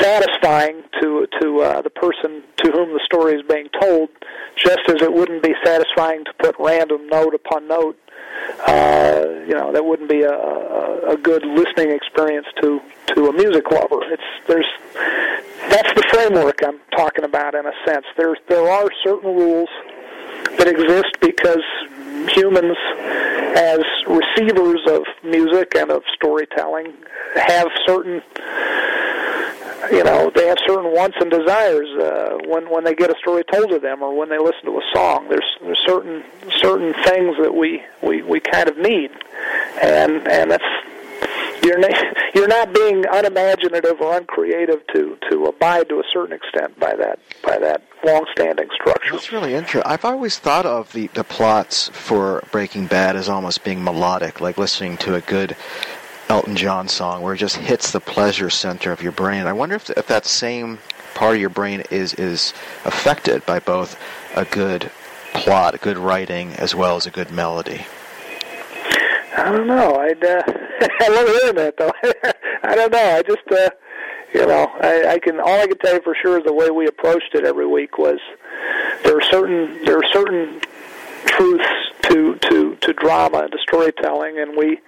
satisfying to to uh, the person to whom the story is being told just as it wouldn't be satisfying to put random note upon note uh, you know that wouldn't be a, a, a good listening experience to to a music lover. It's there's that's the framework I'm talking about in a sense. There there are certain rules that exist because humans, as receivers of music and of storytelling, have certain you know they have certain wants and desires uh, when when they get a story told to them or when they listen to a song. There's there's certain certain things that we we we kind of need, and and that's you're not, you're not being unimaginative or uncreative to to abide to a certain extent by that by that long-standing structure. That's really interesting. I've always thought of the, the plots for Breaking Bad as almost being melodic, like listening to a good Elton John song where it just hits the pleasure center of your brain. I wonder if, if that same part of your brain is is affected by both a good plot, a good writing, as well as a good melody. I don't know. I'd uh, I love hearing that though. I don't know. I just uh, you know I, I can all I can tell you for sure is the way we approached it every week was there are certain there are certain truths to to to drama and to storytelling, and we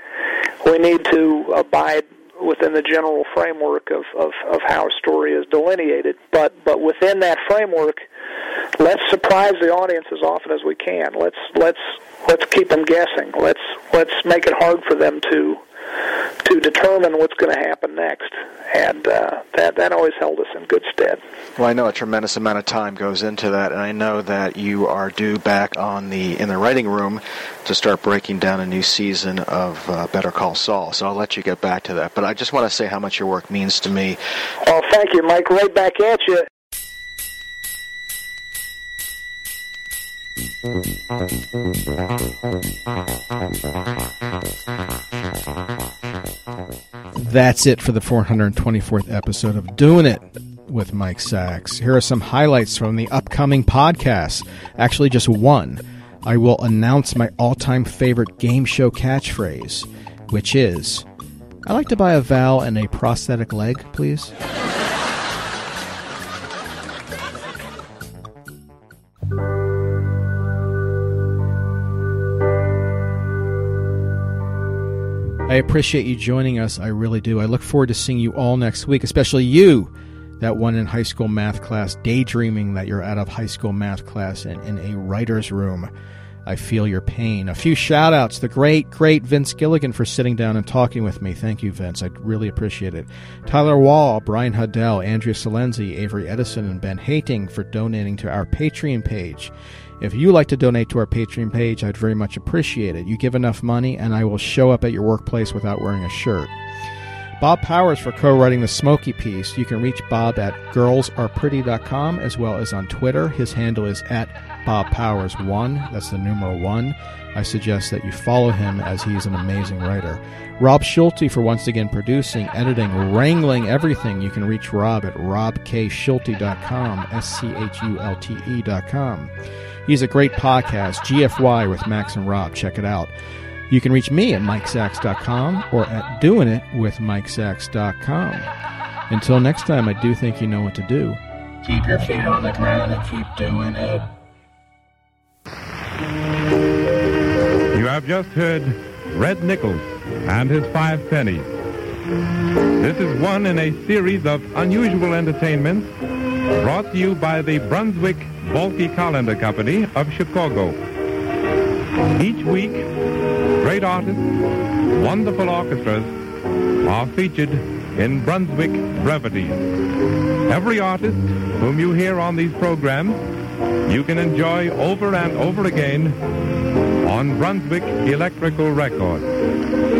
we need to abide within the general framework of, of, of how a story is delineated. But but within that framework, let's surprise the audience as often as we can. Let's let's let's keep them guessing. Let's let's make it hard for them to to determine what's going to happen next, and uh, that that always held us in good stead. Well, I know a tremendous amount of time goes into that, and I know that you are due back on the in the writing room to start breaking down a new season of uh, Better Call Saul. So I'll let you get back to that. But I just want to say how much your work means to me. Oh, thank you, Mike. Right back at you. That's it for the 424th episode of Doing It with Mike Sacks. Here are some highlights from the upcoming podcast. Actually, just one. I will announce my all time favorite game show catchphrase, which is I like to buy a vowel and a prosthetic leg, please. I appreciate you joining us. I really do. I look forward to seeing you all next week, especially you, that one in high school math class, daydreaming that you're out of high school math class and in a writer's room. I feel your pain. A few shout outs. The great, great Vince Gilligan for sitting down and talking with me. Thank you, Vince. I really appreciate it. Tyler Wall, Brian Huddell, Andrea Salenzi, Avery Edison, and Ben Hating for donating to our Patreon page. If you like to donate to our Patreon page, I'd very much appreciate it. You give enough money, and I will show up at your workplace without wearing a shirt. Bob Powers for co writing the Smoky piece. You can reach Bob at girlsarepretty.com as well as on Twitter. His handle is at Bob Powers1. That's the numeral 1. I suggest that you follow him as he is an amazing writer. Rob Schulte for once again producing, editing, wrangling everything. You can reach Rob at robkschulte.com, S C H U L T E.com. He's a great podcast, GFY with Max and Rob. Check it out. You can reach me at MikeSacks.com or at doingitwithMikeSacks.com. Until next time, I do think you know what to do. Keep your feet on the ground and keep doing it. Have just heard Red Nichols and his five pennies. This is one in a series of unusual entertainments brought to you by the Brunswick Balke Collender Company of Chicago. Each week, great artists, wonderful orchestras are featured in Brunswick Brevities. Every artist whom you hear on these programs, you can enjoy over and over again on Brunswick Electrical Records.